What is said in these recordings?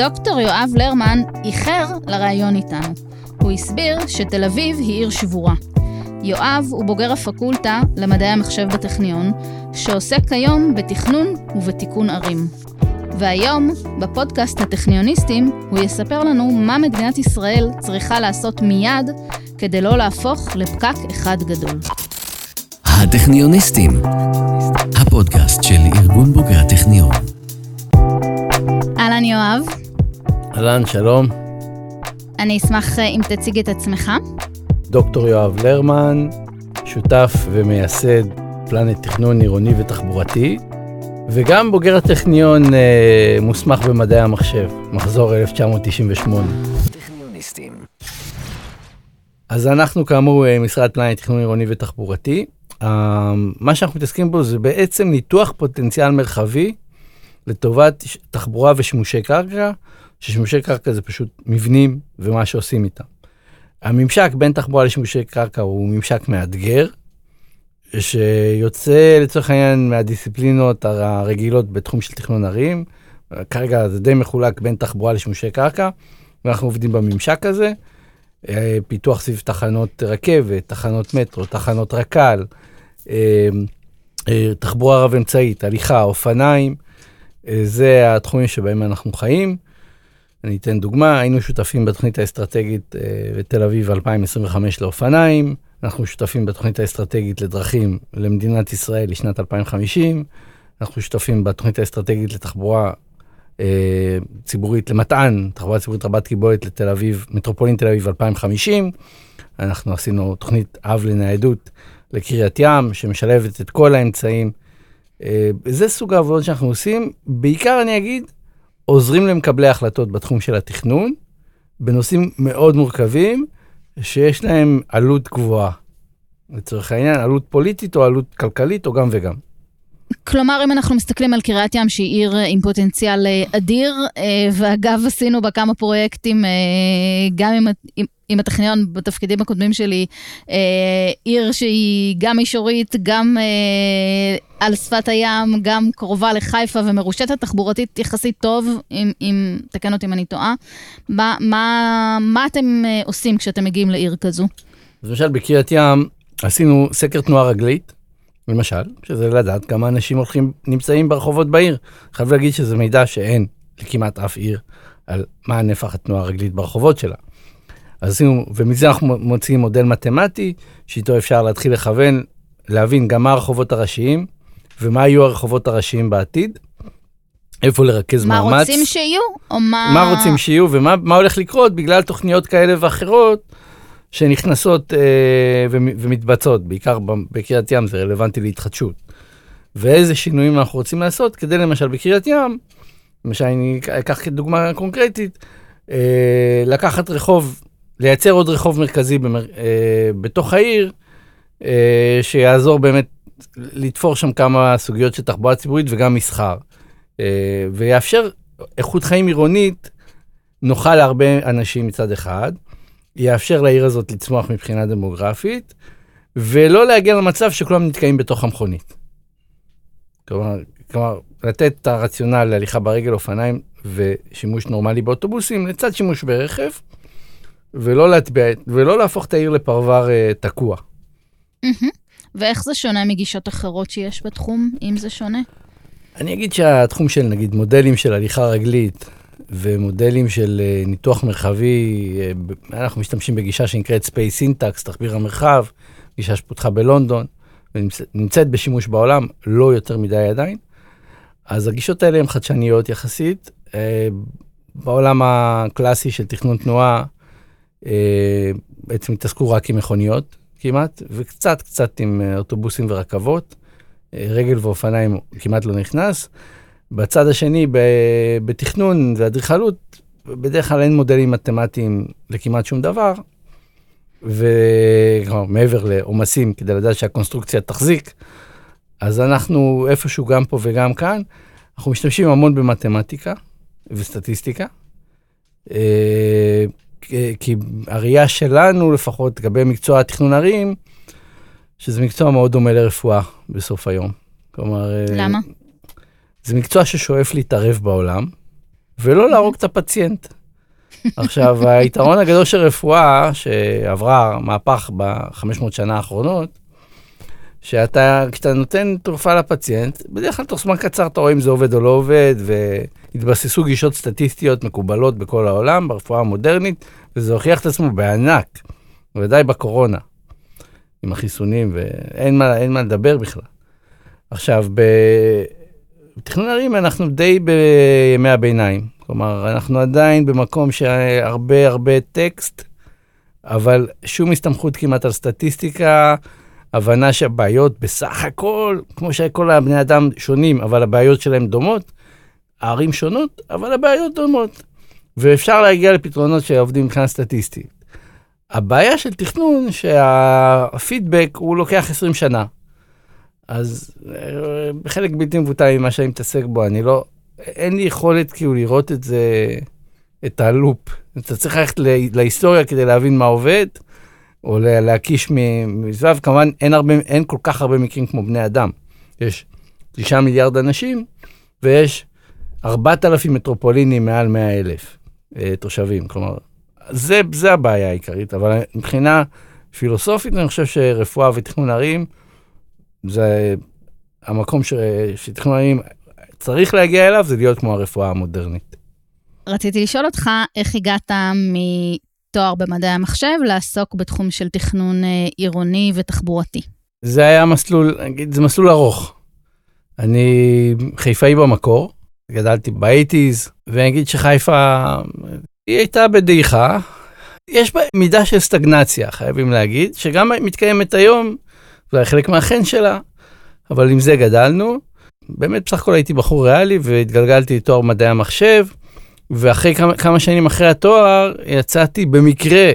דוקטור יואב לרמן איחר לראיון איתנו. הוא הסביר שתל אביב היא עיר שבורה. יואב הוא בוגר הפקולטה למדעי המחשב בטכניון, שעוסק כיום בתכנון ובתיקון ערים. והיום, בפודקאסט הטכניוניסטים, הוא יספר לנו מה מדינת ישראל צריכה לעשות מיד כדי לא להפוך לפקק אחד גדול. הטכניוניסטים, הפודקאסט של ארגון בוגרי הטכניון. אהלן יואב, אהלן, שלום. אני אשמח אה, אם תציג את עצמך. דוקטור יואב לרמן, שותף ומייסד פלנט תכנון עירוני ותחבורתי, וגם בוגר הטכניון אה, מוסמך במדעי המחשב, מחזור 1998. טכניוניסטים. אז אנחנו כאמור אה, משרד פלנט תכנון עירוני ותחבורתי. אה, מה שאנחנו מתעסקים בו זה בעצם ניתוח פוטנציאל מרחבי לטובת תחבורה ושימושי קרקע, ששימושי קרקע זה פשוט מבנים ומה שעושים איתם. הממשק בין תחבורה לשימושי קרקע הוא ממשק מאתגר, שיוצא לצורך העניין מהדיסציפלינות הרגילות בתחום של תכנון ערים. כרגע זה די מחולק בין תחבורה לשימושי קרקע, ואנחנו עובדים בממשק הזה. אה, פיתוח סביב תחנות רכבת, תחנות מטרו, תחנות רק"ל, אה, אה, תחבורה רב-אמצעית, הליכה, אופניים. זה התחומים שבהם אנחנו חיים. אני אתן דוגמה, היינו שותפים בתוכנית האסטרטגית אה, בתל אביב 2025 לאופניים, אנחנו שותפים בתוכנית האסטרטגית לדרכים למדינת ישראל לשנת 2050, אנחנו שותפים בתוכנית האסטרטגית לתחבורה אה, ציבורית, למטען, תחבורה ציבורית רבת קיבולת לתל אביב, מטרופולין תל אביב 2050, אנחנו עשינו תוכנית אב לניידות לקריית ים, שמשלבת את כל האמצעים. אה, זה סוג העבודות שאנחנו עושים, בעיקר אני אגיד, עוזרים למקבלי החלטות בתחום של התכנון, בנושאים מאוד מורכבים, שיש להם עלות גבוהה. לצורך העניין, עלות פוליטית או עלות כלכלית או גם וגם. כלומר, אם אנחנו מסתכלים על קריית ים, שהיא עיר אה, עם פוטנציאל אה, אדיר, אה, ואגב, עשינו בה כמה פרויקטים, גם עם, עם, עם הטכניון בתפקידים הקודמים שלי, עיר שהיא גם מישורית, גם על שפת הים, גם קרובה לחיפה ומרושתת תחבורתית יחסית טוב, אם, אם תקן אותי אם אני טועה. מה, מה, מה אתם עושים כשאתם מגיעים לעיר כזו? אז למשל בקריית ים עשינו סקר תנועה רגלית, למשל, שזה לדעת כמה אנשים הולכים, נמצאים ברחובות בעיר. חייב להגיד שזה מידע שאין לכמעט אף עיר על מה נפח התנועה הרגלית ברחובות שלה. אז עשינו, ומזה אנחנו מוציאים מודל מתמטי, שאיתו אפשר להתחיל לכוון, להבין גם מה הרחובות הראשיים, ומה יהיו הרחובות הראשיים בעתיד, איפה לרכז מה מאמץ. רוצים שיהיו? או מה... מה רוצים שיהיו ומה מה הולך לקרות בגלל תוכניות כאלה ואחרות שנכנסות אה, ומ- ומתבצעות, בעיקר בקריית ים זה רלוונטי להתחדשות. ואיזה שינויים אנחנו רוצים לעשות כדי למשל בקריית ים, למשל אני אקח כדוגמה קונקרטית, אה, לקחת רחוב, לייצר עוד רחוב מרכזי במר, אה, בתוך העיר, אה, שיעזור באמת לתפור שם כמה סוגיות של תחבורה ציבורית וגם מסחר. אה, ויאפשר איכות חיים עירונית נוחה להרבה אנשים מצד אחד, יאפשר לעיר הזאת לצמוח מבחינה דמוגרפית, ולא להגיע למצב שכולם נתקעים בתוך המכונית. כלומר, כלומר, לתת את הרציונל להליכה ברגל, אופניים ושימוש נורמלי באוטובוסים לצד שימוש ברכב, ולא, להטביע, ולא להפוך את העיר לפרבר uh, תקוע. מהמם. ואיך זה שונה מגישות אחרות שיש בתחום, אם זה שונה? אני אגיד שהתחום של נגיד מודלים של הליכה רגלית ומודלים של אה, ניתוח מרחבי, אה, אנחנו משתמשים בגישה שנקראת Space Syntax, תחביר המרחב, גישה שפותחה בלונדון ונמצאת בשימוש בעולם, לא יותר מדי עדיין. אז הגישות האלה הן חדשניות יחסית. אה, בעולם הקלאסי של תכנון תנועה, בעצם התעסקו רק עם מכוניות כמעט, וקצת קצת עם אוטובוסים ורכבות. רגל ואופניים כמעט לא נכנס. בצד השני, בתכנון ואדריכלות, בדרך כלל אין מודלים מתמטיים לכמעט שום דבר, וכלומר, מעבר לעומסים, כדי לדעת שהקונסטרוקציה תחזיק, אז אנחנו איפשהו גם פה וגם כאן, אנחנו משתמשים המון במתמטיקה וסטטיסטיקה. אה, כי- כי הראייה שלנו, לפחות לגבי מקצוע התכנון ערים, שזה מקצוע מאוד דומה לרפואה בסוף היום. כלומר... אה, למה? זה מקצוע ששואף להתערב בעולם, ולא להרוג את הפציינט. עכשיו, היתרון הגדול של רפואה, שעברה מהפך ב-500 שנה האחרונות, שאתה, כשאתה נותן תרופה לפציינט, בדרך כלל תוך זמן קצר אתה רואה אם זה עובד או לא עובד, והתבססו גישות סטטיסטיות מקובלות בכל העולם, ברפואה המודרנית, וזה הוכיח את עצמו בענק, בוודאי בקורונה, עם החיסונים, ואין מה, מה לדבר בכלל. עכשיו, בתכנון ערים אנחנו די בימי הביניים. כלומר, אנחנו עדיין במקום שהרבה הרבה טקסט, אבל שום הסתמכות כמעט על סטטיסטיקה, הבנה שהבעיות בסך הכל, כמו שכל הבני אדם שונים, אבל הבעיות שלהם דומות, הערים שונות, אבל הבעיות דומות. ואפשר להגיע לפתרונות שעובדים מבחינה סטטיסטית. הבעיה של תכנון, שהפידבק הוא לוקח 20 שנה. אז אה, בחלק בלתי מבוטל ממה שאני מתעסק בו, אני לא, אין לי יכולת כאילו לראות את זה, את הלופ. אתה צריך ללכת להיסטוריה כדי להבין מה עובד, או להקיש מסביב. כמובן, אין, הרבה, אין כל כך הרבה מקרים כמו בני אדם. יש תשעה מיליארד אנשים, ויש 4,000 מטרופולינים מעל 100 אלף אה, תושבים. כלומר, זה, זה הבעיה העיקרית, אבל מבחינה פילוסופית, אני חושב שרפואה ותכנון ערים, זה המקום ש, שתכנון ערים צריך להגיע אליו, זה להיות כמו הרפואה המודרנית. רציתי לשאול אותך, איך הגעת מתואר במדעי המחשב לעסוק בתחום של תכנון אה, עירוני ותחבורתי? זה היה מסלול, נגיד, זה מסלול ארוך. אני חיפאי במקור, גדלתי באייטיז, ואני אגיד שחיפה, היא הייתה בדעיכה. יש בה מידה של סטגנציה, חייבים להגיד, שגם מתקיימת היום, זה היה חלק מהחן שלה, אבל עם זה גדלנו. באמת, בסך הכל הייתי בחור ריאלי והתגלגלתי לתואר מדעי המחשב, ואחרי כמה, כמה שנים אחרי התואר, יצאתי במקרה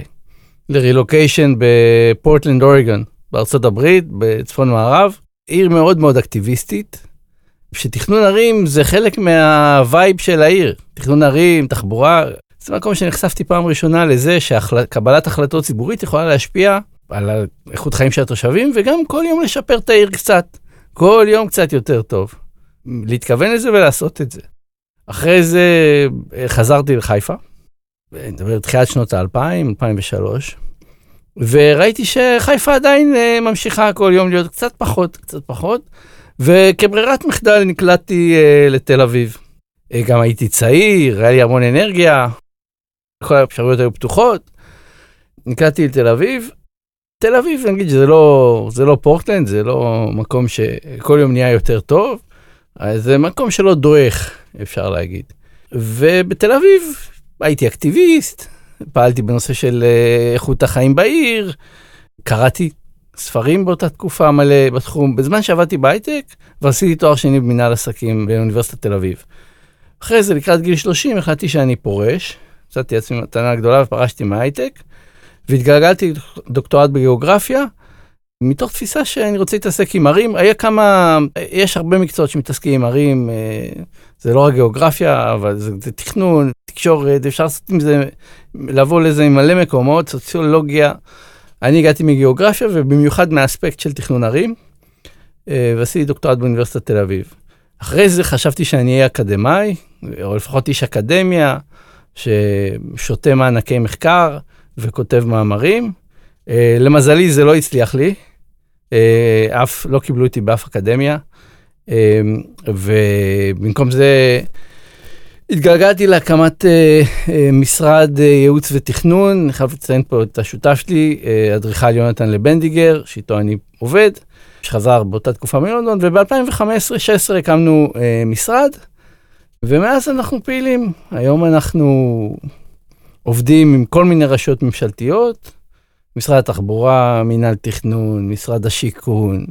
לרילוקיישן בפורטלנד, אורגון, בארצות הברית, בצפון מערב. עיר מאוד מאוד אקטיביסטית, שתכנון ערים זה חלק מהווייב של העיר. תכנון ערים, תחבורה, זה מקום שנחשפתי פעם ראשונה לזה שקבלת החלטות ציבורית יכולה להשפיע על איכות חיים של התושבים, וגם כל יום לשפר את העיר קצת. כל יום קצת יותר טוב. להתכוון לזה ולעשות את זה. אחרי זה אה, חזרתי לחיפה, אני מדבר תחילת שנות האלפיים, 2003, וראיתי שחיפה עדיין uh, ממשיכה כל יום להיות קצת פחות, קצת פחות, וכברירת מחדל נקלטתי uh, לתל אביב. גם הייתי צעיר, היה לי המון אנרגיה, כל האפשרויות היו פתוחות. נקלטתי לתל אביב. תל אביב, נגיד שזה לא, זה לא פורטלנד, זה לא מקום שכל יום נהיה יותר טוב, זה מקום שלא דועך, אפשר להגיד. ובתל אביב הייתי אקטיביסט, פעלתי בנושא של אה, איכות החיים בעיר, קראתי ספרים באותה תקופה מלא בתחום. בזמן שעבדתי בהייטק, ועשיתי תואר שני במנהל עסקים באוניברסיטת תל אביב. אחרי זה, לקראת גיל 30, החלטתי שאני פורש, מצאתי עצמי מתנה גדולה ופרשתי מההייטק, והתגלגלתי דוקטורט בגיאוגרפיה, מתוך תפיסה שאני רוצה להתעסק עם ערים, היה כמה, יש הרבה מקצועות שמתעסקים עם ערים, אה, זה לא רק גיאוגרפיה, אבל זה, זה תכנון, תקשורת, אפשר לעשות עם זה, לבוא לזה עם מלא מקומות, סוציולוגיה. אני הגעתי מגיאוגרפיה ובמיוחד מהאספקט של תכנון ערים, אה, ועשיתי דוקטורט באוניברסיטת תל אביב. אחרי זה חשבתי שאני אהיה אקדמאי, או לפחות איש אקדמיה, ששותה מענקי מחקר וכותב מאמרים. Uh, למזלי זה לא הצליח לי, uh, אף לא קיבלו אותי באף אקדמיה, uh, ובמקום זה התגלגלתי להקמת uh, uh, משרד uh, ייעוץ ותכנון, אני חייב לציין פה את השותף שלי, אדריכל יונתן לבנדיגר, שאיתו אני עובד, שחזר באותה תקופה מלונדון, וב-2015-2016 הקמנו uh, משרד, ומאז אנחנו פעילים. היום אנחנו עובדים עם כל מיני רשויות ממשלתיות, משרד התחבורה, מינהל תכנון, משרד השיכון,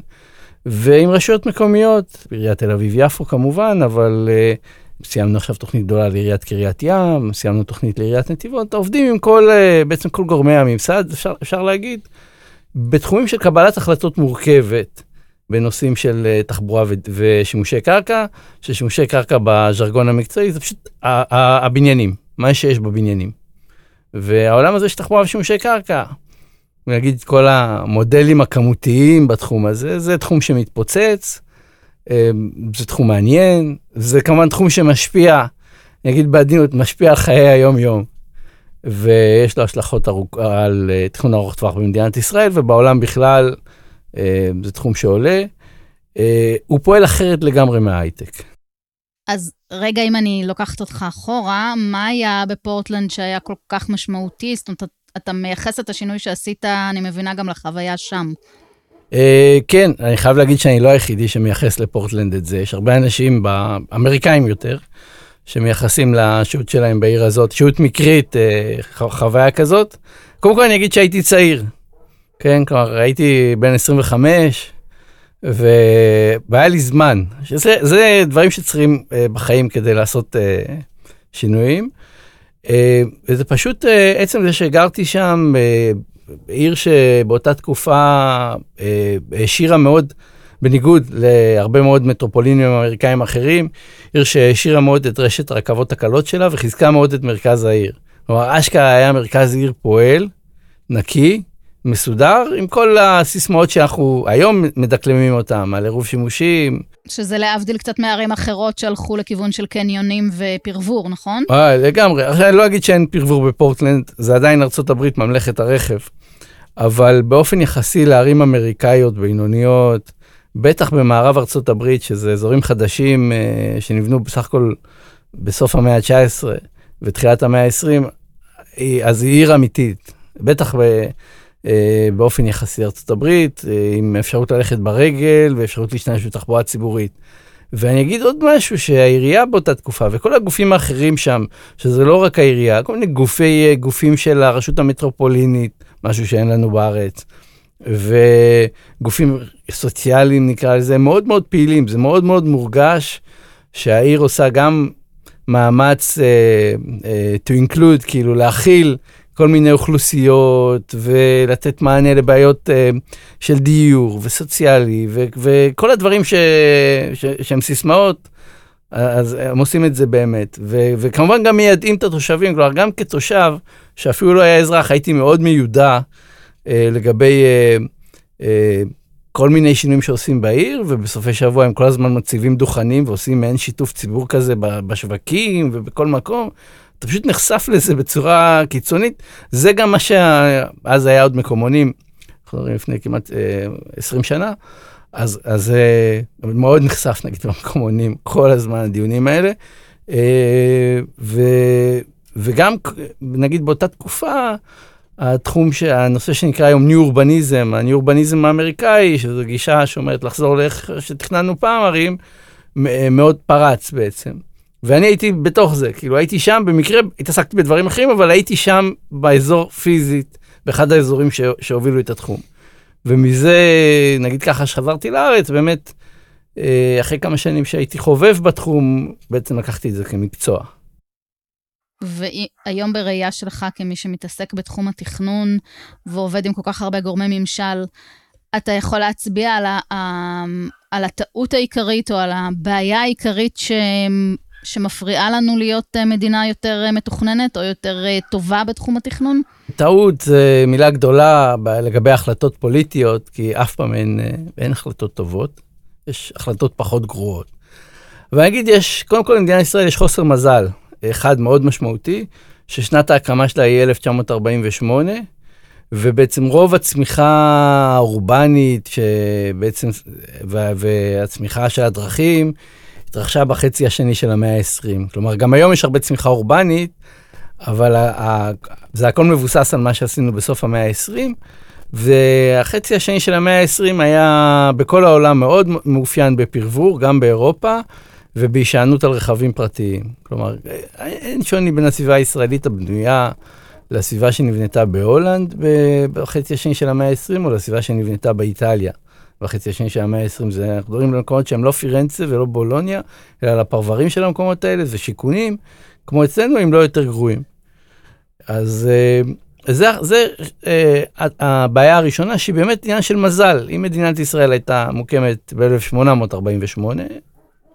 ועם רשויות מקומיות, עיריית תל אביב-יפו כמובן, אבל uh, סיימנו עכשיו תוכנית גדולה לעיריית קריית ים, סיימנו תוכנית לעיריית נתיבות, עובדים עם כל, uh, בעצם כל גורמי הממסד, אפשר, אפשר להגיד, בתחומים של קבלת החלטות מורכבת. בנושאים של uh, תחבורה ו- ושימושי קרקע, ששימושי קרקע בז'רגון המקצועי זה פשוט הבניינים, מה שיש בבניינים. והעולם הזה של תחבורה ושימושי קרקע, נגיד כל המודלים הכמותיים בתחום הזה, זה תחום שמתפוצץ, אמ, זה תחום מעניין, זה כמובן תחום שמשפיע אני אגיד בעדינות, משפיע על חיי היום-יום. ויש לו השלכות ארוכ... על uh, תכנון ארוך טווח במדינת ישראל ובעולם בכלל, uh, זה תחום שעולה. הוא פועל אחרת לגמרי מההייטק. אז רגע, אם אני לוקחת אותך אחורה, מה היה בפורטלנד שהיה כל כך משמעותי? זאת אומרת, אתה מייחס את השינוי שעשית, אני מבינה, גם לחוויה שם. Uh, כן, אני חייב להגיד שאני לא היחידי שמייחס לפורטלנד את זה. יש הרבה אנשים, אמריקאים יותר, שמייחסים לשהות שלהם בעיר הזאת, שהות מקרית, uh, חוויה כזאת. קודם כל אני אגיד שהייתי צעיר, כן? כלומר, הייתי בן 25, והיה לי זמן. שזה, זה דברים שצריכים uh, בחיים כדי לעשות uh, שינויים. Uh, וזה פשוט עצם זה שגרתי שם, עיר שבאותה תקופה העשירה מאוד, בניגוד להרבה מאוד מטרופולינים אמריקאים אחרים, עיר שהעשירה מאוד את רשת הרכבות הקלות שלה וחיזקה מאוד את מרכז העיר. כלומר, אשכרה היה מרכז עיר פועל, נקי, מסודר, עם כל הסיסמאות שאנחנו היום מדקלמים אותם, על עירוב שימושים. שזה להבדיל קצת מערים אחרות שהלכו לכיוון של קניונים ופרבור, נכון? אה, לגמרי. עכשיו, אני לא אגיד שאין פרבור בפורטלנד, זה עדיין הברית, ממלכת הרכב. אבל באופן יחסי לערים אמריקאיות, בינוניות, בטח במערב ארצות הברית, שזה אזורים חדשים אה, שנבנו בסך הכל בסוף המאה ה-19 ותחילת המאה ה-20, אז היא עיר אמיתית. בטח ב... אה, באופן יחסי הברית, אה, עם אפשרות ללכת ברגל ואפשרות להשתמש בתחבורה ציבורית. ואני אגיד עוד משהו, שהעירייה באותה תקופה וכל הגופים האחרים שם, שזה לא רק העירייה, כל מיני גופי, אה, גופים של הרשות המטרופולינית, משהו שאין לנו בארץ, וגופים סוציאליים נקרא לזה, מאוד מאוד פעילים, זה מאוד מאוד מורגש שהעיר עושה גם מאמץ uh, uh, to include, כאילו להכיל כל מיני אוכלוסיות ולתת מענה לבעיות uh, של דיור וסוציאלי ו- וכל הדברים ש- ש- שהם סיסמאות, אז הם עושים את זה באמת. ו- וכמובן גם מיידעים את התושבים, כלומר גם כתושב, שאפילו לא היה אזרח, הייתי מאוד מיודע uh, לגבי uh, uh, כל מיני שינויים שעושים בעיר, ובסופי שבוע הם כל הזמן מציבים דוכנים ועושים מעין שיתוף ציבור כזה בשווקים ובכל מקום. אתה פשוט נחשף לזה בצורה קיצונית. זה גם מה שאז היה עוד מקומונים, אנחנו מדברים לפני כמעט אה, 20 שנה, אז, אז אה, מאוד נחשף נגיד במקומונים כל הזמן הדיונים האלה. אה, ו, וגם נגיד באותה תקופה, התחום, הנושא שנקרא היום ניו אורבניזם, הניו אורבניזם האמריקאי, שזו גישה שאומרת לחזור לאיך שתכננו פעם ערים, מאוד פרץ בעצם. ואני הייתי בתוך זה, כאילו הייתי שם, במקרה התעסקתי בדברים אחרים, אבל הייתי שם באזור פיזית, באחד האזורים ש... שהובילו את התחום. ומזה, נגיד ככה, שחזרתי לארץ, באמת, אה, אחרי כמה שנים שהייתי חובב בתחום, בעצם לקחתי את זה כמקצוע. והיום בראייה שלך, כמי שמתעסק בתחום התכנון ועובד עם כל כך הרבה גורמי ממשל, אתה יכול להצביע על, ה, על הטעות העיקרית או על הבעיה העיקרית ש, שמפריעה לנו להיות אה, מדינה יותר אה, מתוכננת או יותר אה, טובה בתחום התכנון? טעות זה מילה גדולה לגבי החלטות פוליטיות, כי אף פעם אין, אין החלטות טובות, יש החלטות פחות גרועות. ואני אגיד, יש, קודם כל למדינת ישראל יש חוסר מזל, אחד מאוד משמעותי, ששנת ההקמה שלה היא 1948, ובעצם רוב הצמיחה האורבנית, שבעצם, והצמיחה של הדרכים, התרחשה בחצי השני של המאה ה-20. כלומר, גם היום יש הרבה צמיחה אורבנית, אבל זה הכל מבוסס על מה שעשינו בסוף המאה ה-20, והחצי השני של המאה ה-20 היה בכל העולם מאוד מאופיין בפרבור, גם באירופה, ובהישענות על רכבים פרטיים. כלומר, אין שוני בין הסביבה הישראלית הבנויה לסביבה שנבנתה בהולנד בחצי השני של המאה ה-20, או לסביבה שנבנתה באיטליה. בחצי השני של המאה ה-20, זה, אנחנו מדברים על מקומות שהם לא פירנצה ולא בולוניה, אלא על הפרברים של המקומות האלה, זה שיכונים, כמו אצלנו, אם לא יותר גרועים. אז אה, זה, זה אה, הבעיה הראשונה, שהיא באמת עניין של מזל. אם מדינת ישראל הייתה מוקמת ב-1848,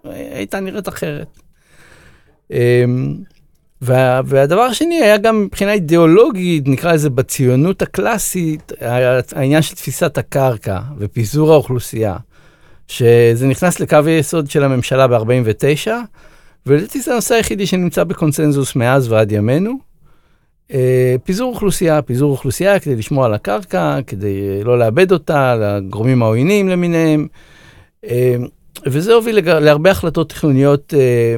הייתה נראית אחרת. וה, והדבר השני היה גם מבחינה אידיאולוגית, נקרא לזה בציונות הקלאסית, העניין של תפיסת הקרקע ופיזור האוכלוסייה, שזה נכנס לקו היסוד של הממשלה ב-49, ולדעתי זה הנושא היחידי שנמצא בקונסנזוס מאז ועד ימינו. אה, פיזור אוכלוסייה, פיזור אוכלוסייה כדי לשמור על הקרקע, כדי אה, לא לאבד אותה, לגורמים העוינים למיניהם. אה, וזה הוביל להרבה החלטות תכנוניות אה,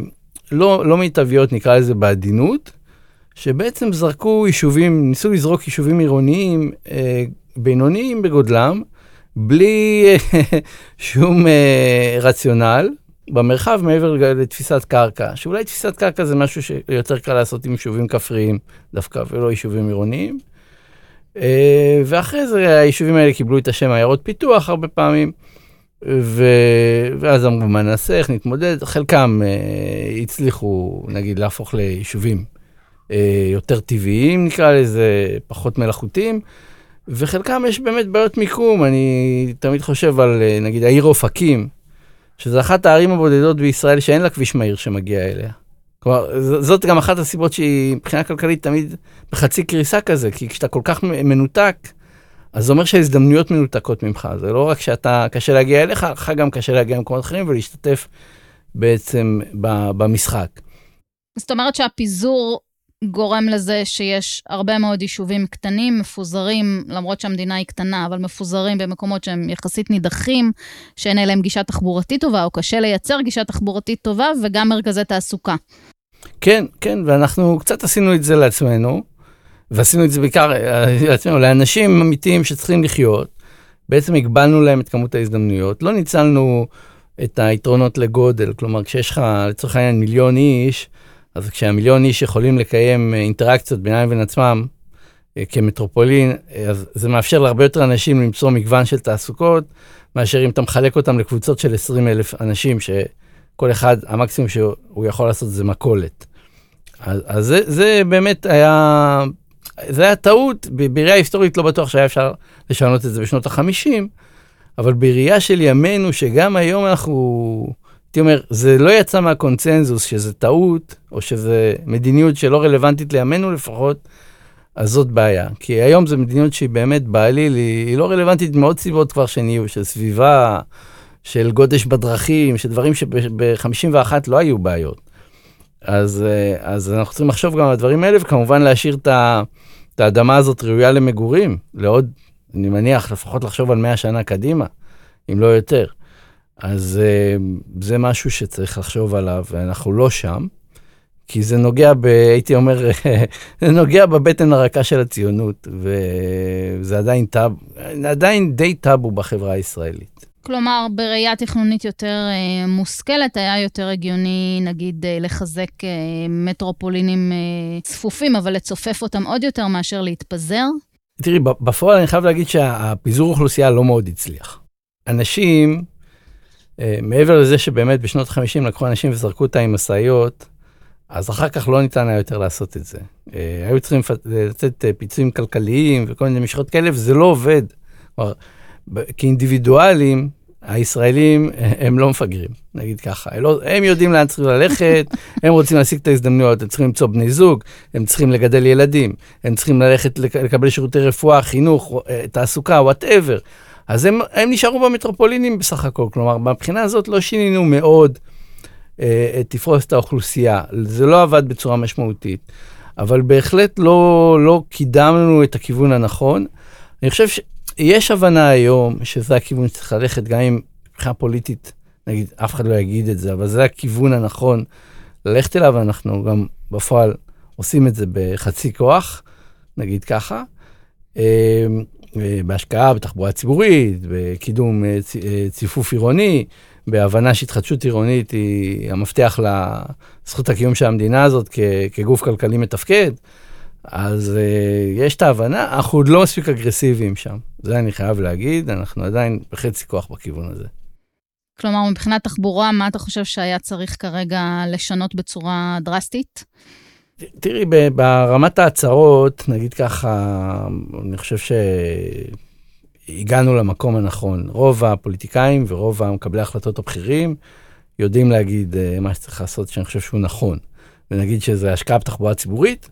לא, לא מיטביות, נקרא לזה בעדינות, שבעצם זרקו יישובים, ניסו לזרוק יישובים עירוניים אה, בינוניים בגודלם, בלי אה, שום אה, רציונל, במרחב מעבר לתפיסת קרקע, שאולי תפיסת קרקע זה משהו שיותר קל לעשות עם יישובים כפריים דווקא, ולא יישובים עירוניים. אה, ואחרי זה היישובים האלה קיבלו את השם עיירות פיתוח הרבה פעמים, ו... ואז אמרו מה נעשה, איך נתמודד, חלקם אה, הצליחו נגיד להפוך ליישובים אה, יותר טבעיים נקרא לזה, פחות מלאכותיים. וחלקם יש באמת בעיות מיקום, אני תמיד חושב על אה, נגיד העיר אופקים, שזה אחת הערים הבודדות בישראל שאין לה כביש מהיר שמגיע אליה. כלומר, זאת גם אחת הסיבות שהיא מבחינה כלכלית תמיד בחצי קריסה כזה, כי כשאתה כל כך מנותק, אז זה אומר שההזדמנויות מנותקות ממך. זה לא רק שאתה, קשה להגיע אליך, לך גם קשה להגיע למקומות אחרים ולהשתתף בעצם במשחק. זאת אומרת שהפיזור גורם לזה שיש הרבה מאוד יישובים קטנים, מפוזרים, למרות שהמדינה היא קטנה, אבל מפוזרים במקומות שהם יחסית נידחים, שאין אליהם גישה תחבורתית טובה, או קשה לייצר גישה תחבורתית טובה, וגם מרכזי תעסוקה. כן, כן, ואנחנו קצת עשינו את זה לעצמנו, ועשינו את זה בעיקר אה, לעצמנו, לאנשים אמיתיים שצריכים לחיות. בעצם הגבלנו להם את כמות ההזדמנויות, לא ניצלנו את היתרונות לגודל, כלומר כשיש לך לצורך העניין מיליון איש, אז כשהמיליון איש יכולים לקיים אה, אינטראקציות בינם לבין עצמם אה, כמטרופולין, אה, אז זה מאפשר להרבה יותר אנשים למצוא מגוון של תעסוקות, מאשר אם אתה מחלק אותם לקבוצות של 20 אלף אנשים, שכל אחד, המקסימום שהוא יכול לעשות זה מכולת. אז, אז זה, זה באמת היה, זה היה טעות, בראייה היסטורית לא בטוח שהיה אפשר לשנות את זה בשנות ה-50, אבל בראייה של ימינו, שגם היום אנחנו, הייתי אומר, זה לא יצא מהקונצנזוס שזה טעות, או שזה מדיניות שלא רלוונטית לימינו לפחות, אז זאת בעיה. כי היום זו מדיניות שהיא באמת בעליל, היא, היא לא רלוונטית מעוד סיבות כבר שנהיו, של סביבה, של גודש בדרכים, של דברים שב-51 לא היו בעיות. אז, אה, אז אנחנו צריכים לחשוב גם על הדברים האלה, וכמובן להשאיר את, האדמה הזאת ראויה למגורים, לעוד, אני מניח, לפחות לחשוב על 100 שנה קדימה, אם לא יותר. אז אה, זה משהו שצריך לחשוב עליו, ואנחנו לא שם, כי זה נוגע, ב, הייתי אומר, זה נוגע בבטן הרכה של הציונות, וזה עדיין, טאב, עדיין די טאבו בחברה הישראלית. כלומר, בראייה תכנונית יותר אה, מושכלת, היה יותר הגיוני, נגיד, אה, לחזק אה, מטרופולינים אה, צפופים, אבל לצופף אותם עוד יותר מאשר להתפזר. תראי, בפועל אני חייב להגיד שהפיזור אוכלוסייה לא מאוד הצליח. אנשים, אה, מעבר לזה שבאמת בשנות ה-50 לקחו אנשים וזרקו אותם עם משאיות, אז אחר כך לא ניתן היה יותר לעשות את זה. אה, היו צריכים לתת אה, פיצויים כלכליים וכל מיני משחות כאלה, וזה לא עובד. כלומר, כאינדיבידואלים, הישראלים הם לא מפגרים, נגיד ככה. הם, לא, הם יודעים לאן צריכים ללכת, הם רוצים להשיג את ההזדמנויות, הם צריכים למצוא בני זוג, הם צריכים לגדל ילדים, הם צריכים ללכת לק- לקבל שירותי רפואה, חינוך, אה, תעסוקה, וואטאבר. אז הם, הם נשארו במטרופולינים בסך הכל. כלומר, מבחינה הזאת לא שינינו מאוד אה, את האוכלוסייה. זה לא עבד בצורה משמעותית, אבל בהחלט לא, לא קידמנו את הכיוון הנכון. אני חושב שיש הבנה היום שזה הכיוון שצריך ללכת, גם אם מבחינה פוליטית, נגיד, אף אחד לא יגיד את זה, אבל זה הכיוון הנכון ללכת אליו, אנחנו גם בפועל עושים את זה בחצי כוח, נגיד ככה. אה, אה, בהשקעה בתחבורה ציבורית, בקידום אה, אה, ציפוף עירוני, בהבנה שהתחדשות עירונית היא המפתח לזכות הקיום של המדינה הזאת כגוף כלכלי מתפקד. אז uh, יש את ההבנה, אנחנו עוד לא מספיק אגרסיביים שם. זה אני חייב להגיד, אנחנו עדיין בחצי כוח בכיוון הזה. כלומר, מבחינת תחבורה, מה אתה חושב שהיה צריך כרגע לשנות בצורה דרסטית? תראי, ברמת ההצהרות, נגיד ככה, אני חושב שהגענו למקום הנכון. רוב הפוליטיקאים ורוב המקבלי ההחלטות הבכירים יודעים להגיד uh, מה שצריך לעשות, שאני חושב שהוא נכון. ונגיד שזה השקעה בתחבורה ציבורית,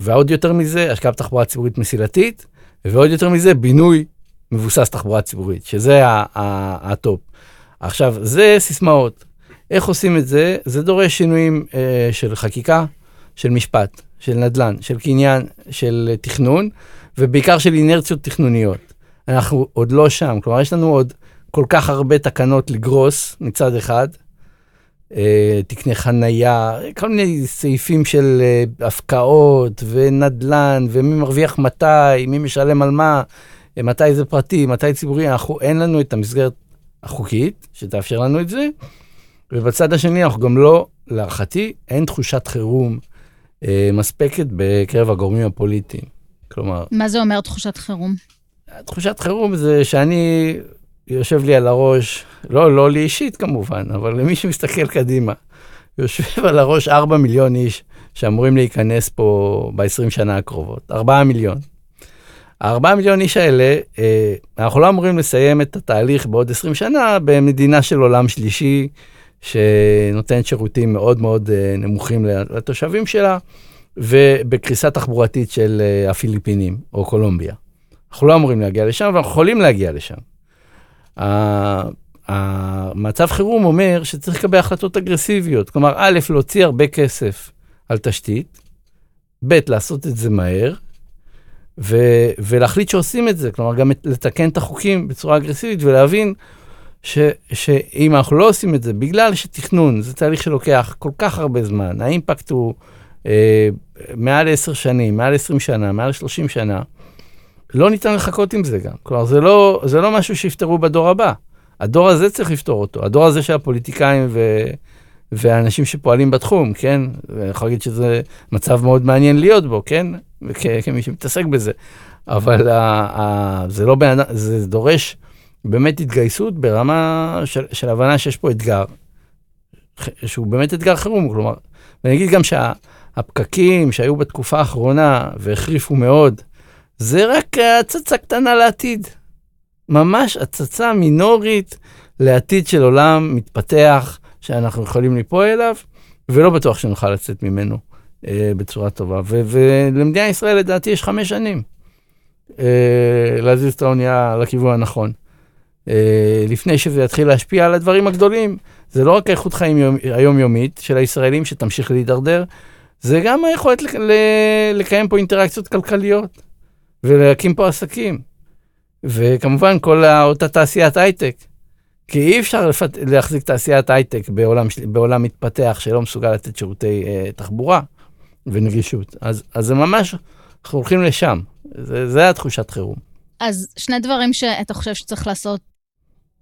ועוד יותר מזה, השקעה בתחבורה ציבורית מסילתית, ועוד יותר מזה, בינוי מבוסס תחבורה ציבורית, שזה הטופ. עכשיו, זה סיסמאות. איך עושים את זה? זה דורש שינויים אה, של חקיקה, של משפט, של נדל"ן, של קניין, של תכנון, ובעיקר של אינרציות תכנוניות. אנחנו עוד לא שם, כלומר, יש לנו עוד כל כך הרבה תקנות לגרוס מצד אחד, תקני חנייה, כל מיני סעיפים של אה, הפקעות ונדל"ן, ומי מרוויח מתי, מי משלם על מה, אה, מתי זה פרטי, מתי ציבורי, אנחנו, אין לנו את המסגרת החוקית שתאפשר לנו את זה, ובצד השני אנחנו גם לא, להערכתי, אין תחושת חירום אה, מספקת בקרב הגורמים הפוליטיים. כלומר... מה זה אומר תחושת חירום? תחושת חירום זה שאני יושב לי על הראש, לא, לא לי אישית כמובן, אבל למי שמסתכל קדימה, יושב על הראש 4 מיליון איש שאמורים להיכנס פה ב-20 שנה הקרובות, 4 מיליון. ה-4 מיליון איש האלה, אה, אנחנו לא אמורים לסיים את התהליך בעוד 20 שנה במדינה של עולם שלישי, שנותנת שירותים מאוד מאוד אה, נמוכים לתושבים שלה, ובקריסה תחבורתית של אה, הפיליפינים או קולומביה. אנחנו לא אמורים להגיע לשם, ואנחנו יכולים להגיע לשם. המצב חירום אומר שצריך לקבל החלטות אגרסיביות. כלומר, א', להוציא הרבה כסף על תשתית, ב', לעשות את זה מהר, ו- ולהחליט שעושים את זה. כלומר, גם לתקן את החוקים בצורה אגרסיבית ולהבין ש- שאם אנחנו לא עושים את זה, בגלל שתכנון זה תהליך שלוקח כל כך הרבה זמן, האימפקט הוא אה, מעל 10 שנים, מעל 20 שנה, מעל 30 שנה, לא ניתן לחכות עם זה גם. כלומר, זה לא, זה לא משהו שיפתרו בדור הבא. הדור הזה צריך לפתור אותו. הדור הזה של הפוליטיקאים ו... והאנשים שפועלים בתחום, כן? ואני יכול להגיד שזה מצב מאוד מעניין להיות בו, כן? וכ... כמי שמתעסק בזה. אבל ה... ה... זה לא בן זה דורש באמת התגייסות ברמה של, של הבנה שיש פה אתגר, שהוא באמת אתגר חירום. כלומר, ואני אגיד גם שהפקקים שהיו בתקופה האחרונה והחריפו מאוד, זה רק הצצה קטנה לעתיד. ממש הצצה מינורית לעתיד של עולם מתפתח, שאנחנו יכולים ליפול אליו, ולא בטוח שנוכל לצאת ממנו אה, בצורה טובה. ו- ישראל, לדעתי, יש חמש שנים אה, להזיז את האונייה לכיוון הנכון. אה, לפני שזה יתחיל להשפיע על הדברים הגדולים. זה לא רק איכות חיים יום, היומיומית של הישראלים שתמשיך להידרדר, זה גם היכולת ל- לקיים פה אינטראקציות כלכליות. ולהקים פה עסקים. וכמובן, כל אותה תעשיית הייטק. כי אי אפשר לפת... להחזיק תעשיית הייטק בעולם, בעולם מתפתח שלא מסוגל לתת שירותי אה, תחבורה ונגישות. אז, אז זה ממש, אנחנו הולכים לשם. זה, זה התחושת חירום. אז שני דברים שאתה חושב שצריך לעשות,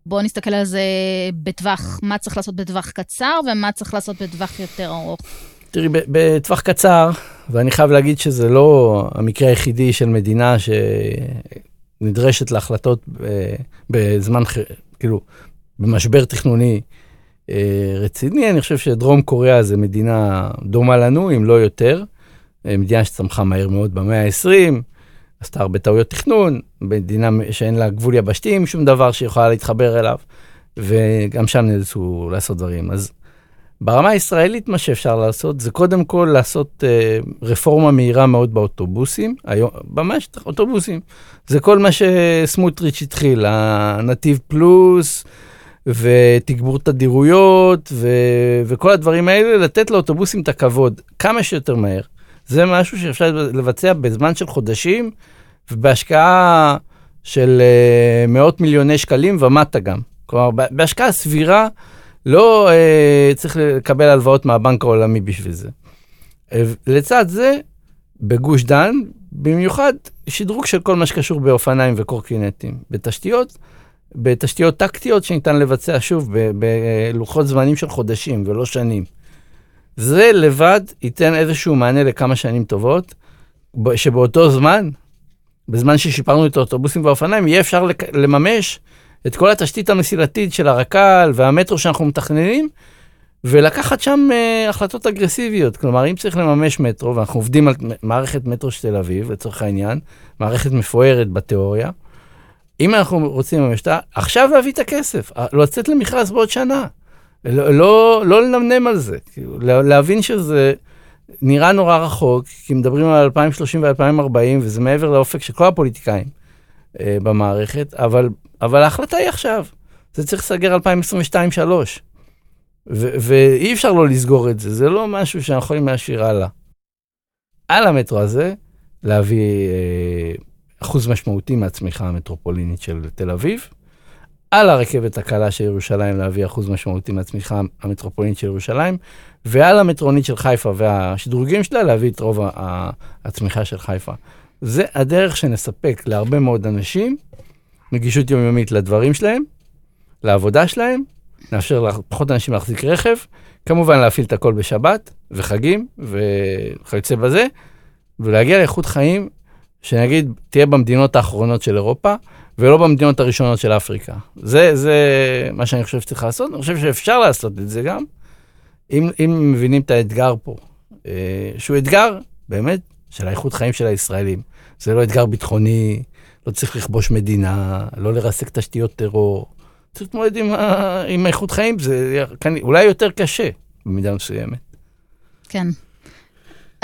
בואו נסתכל על זה בטווח, מה צריך לעשות בטווח קצר ומה צריך לעשות בטווח יותר ארוך. תראי, בטווח קצר, ואני חייב להגיד שזה לא המקרה היחידי של מדינה שנדרשת להחלטות אה, בזמן, כאילו, במשבר תכנוני אה, רציני, אני חושב שדרום קוריאה זה מדינה דומה לנו, אם לא יותר. אה, מדינה שצמחה מהר מאוד במאה ה-20, עשתה הרבה טעויות תכנון, מדינה שאין לה גבול יבשתי עם שום דבר שיכולה להתחבר אליו, וגם שם נאלצו לעשות דברים. אז ברמה הישראלית, מה שאפשר לעשות זה קודם כל לעשות אה, רפורמה מהירה מאוד באוטובוסים, היום, ממש אוטובוסים. זה כל מה שסמוטריץ' התחיל, הנתיב פלוס, ותגבור תדירויות, ו, וכל הדברים האלה, לתת לאוטובוסים את הכבוד כמה שיותר מהר. זה משהו שאפשר לבצע בזמן של חודשים, ובהשקעה של אה, מאות מיליוני שקלים ומטה גם. כלומר, בהשקעה סבירה, לא אה, צריך לקבל הלוואות מהבנק העולמי בשביל זה. אה, לצד זה, בגוש דן, במיוחד שדרוג של כל מה שקשור באופניים וקורקינטים. בתשתיות, בתשתיות טקטיות שניתן לבצע שוב בלוחות זמנים של חודשים ולא שנים. זה לבד ייתן איזשהו מענה לכמה שנים טובות, שבאותו זמן, בזמן ששיפרנו את האוטובוסים והאופניים, יהיה אפשר לממש את כל התשתית המסילתית של הרק"ל והמטרו שאנחנו מתכננים, ולקחת שם uh, החלטות אגרסיביות. כלומר, אם צריך לממש מטרו, ואנחנו עובדים על מערכת מטרו של תל אביב, לצורך העניין, מערכת מפוארת בתיאוריה, אם אנחנו רוצים לממש אותה, עכשיו להביא את הכסף, לצאת למכרז בעוד שנה. לא, לא, לא לנמנם על זה, כאילו, להבין שזה נראה נורא רחוק, כי מדברים על 2030 ו-2040, וזה מעבר לאופק של כל הפוליטיקאים אה, במערכת, אבל אבל ההחלטה היא עכשיו. זה צריך לסגר 2022-2023. ו- ואי אפשר לא לסגור את זה, זה לא משהו שאנחנו יכולים להשאיר הלאה. על המטרו הזה, להביא אה, אחוז משמעותי מהצמיחה המטרופולינית של תל אביב, על הרכבת הקלה של ירושלים להביא אחוז משמעותי מהצמיחה המטרופולינית של ירושלים, ועל המטרונית של חיפה והשדרוגים שלה להביא את רוב הצמיחה של חיפה. זה הדרך שנספק להרבה מאוד אנשים נגישות יומיומית לדברים שלהם, לעבודה שלהם, נאפשר לפחות אנשים להחזיק רכב, כמובן להפעיל את הכל בשבת וחגים וכיוצא בזה, ולהגיע לאיכות חיים שנגיד תהיה במדינות האחרונות של אירופה, ולא במדינות הראשונות של אפריקה. זה, זה מה שאני חושב שצריך לעשות, אני חושב שאפשר לעשות את זה גם, אם, אם מבינים את האתגר פה, אה, שהוא אתגר באמת של האיכות חיים של הישראלים. זה לא אתגר ביטחוני, לא צריך לכבוש מדינה, לא לרסק תשתיות טרור. צריך להתמודד עם, עם האיכות חיים, זה אולי יותר קשה במידה מסוימת. כן.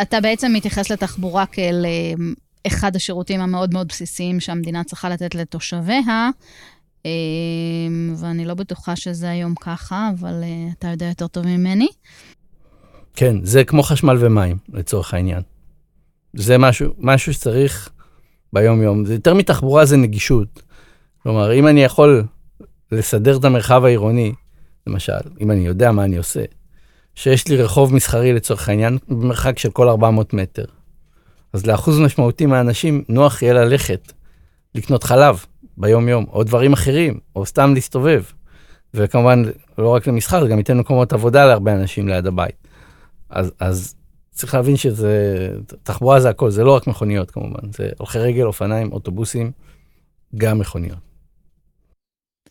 אתה בעצם מתייחס לתחבורה כאל אה, אחד השירותים המאוד מאוד בסיסיים שהמדינה צריכה לתת לתושביה, אה, ואני לא בטוחה שזה היום ככה, אבל אה, אתה יודע יותר טוב ממני. כן, זה כמו חשמל ומים, לצורך העניין. זה משהו, משהו שצריך ביום-יום. זה יותר מתחבורה, זה נגישות. כלומר, אם אני יכול לסדר את המרחב העירוני, למשל, אם אני יודע מה אני עושה, שיש לי רחוב מסחרי לצורך העניין, במרחק של כל 400 מטר. אז לאחוז משמעותי מהאנשים נוח יהיה ללכת, לקנות חלב ביום-יום, או דברים אחרים, או סתם להסתובב. וכמובן, לא רק למסחר, זה גם ייתן מקומות עבודה להרבה אנשים ליד הבית. אז, אז צריך להבין שזה, תחבורה זה הכל, זה לא רק מכוניות כמובן, זה הולכי רגל, אופניים, אוטובוסים, גם מכוניות.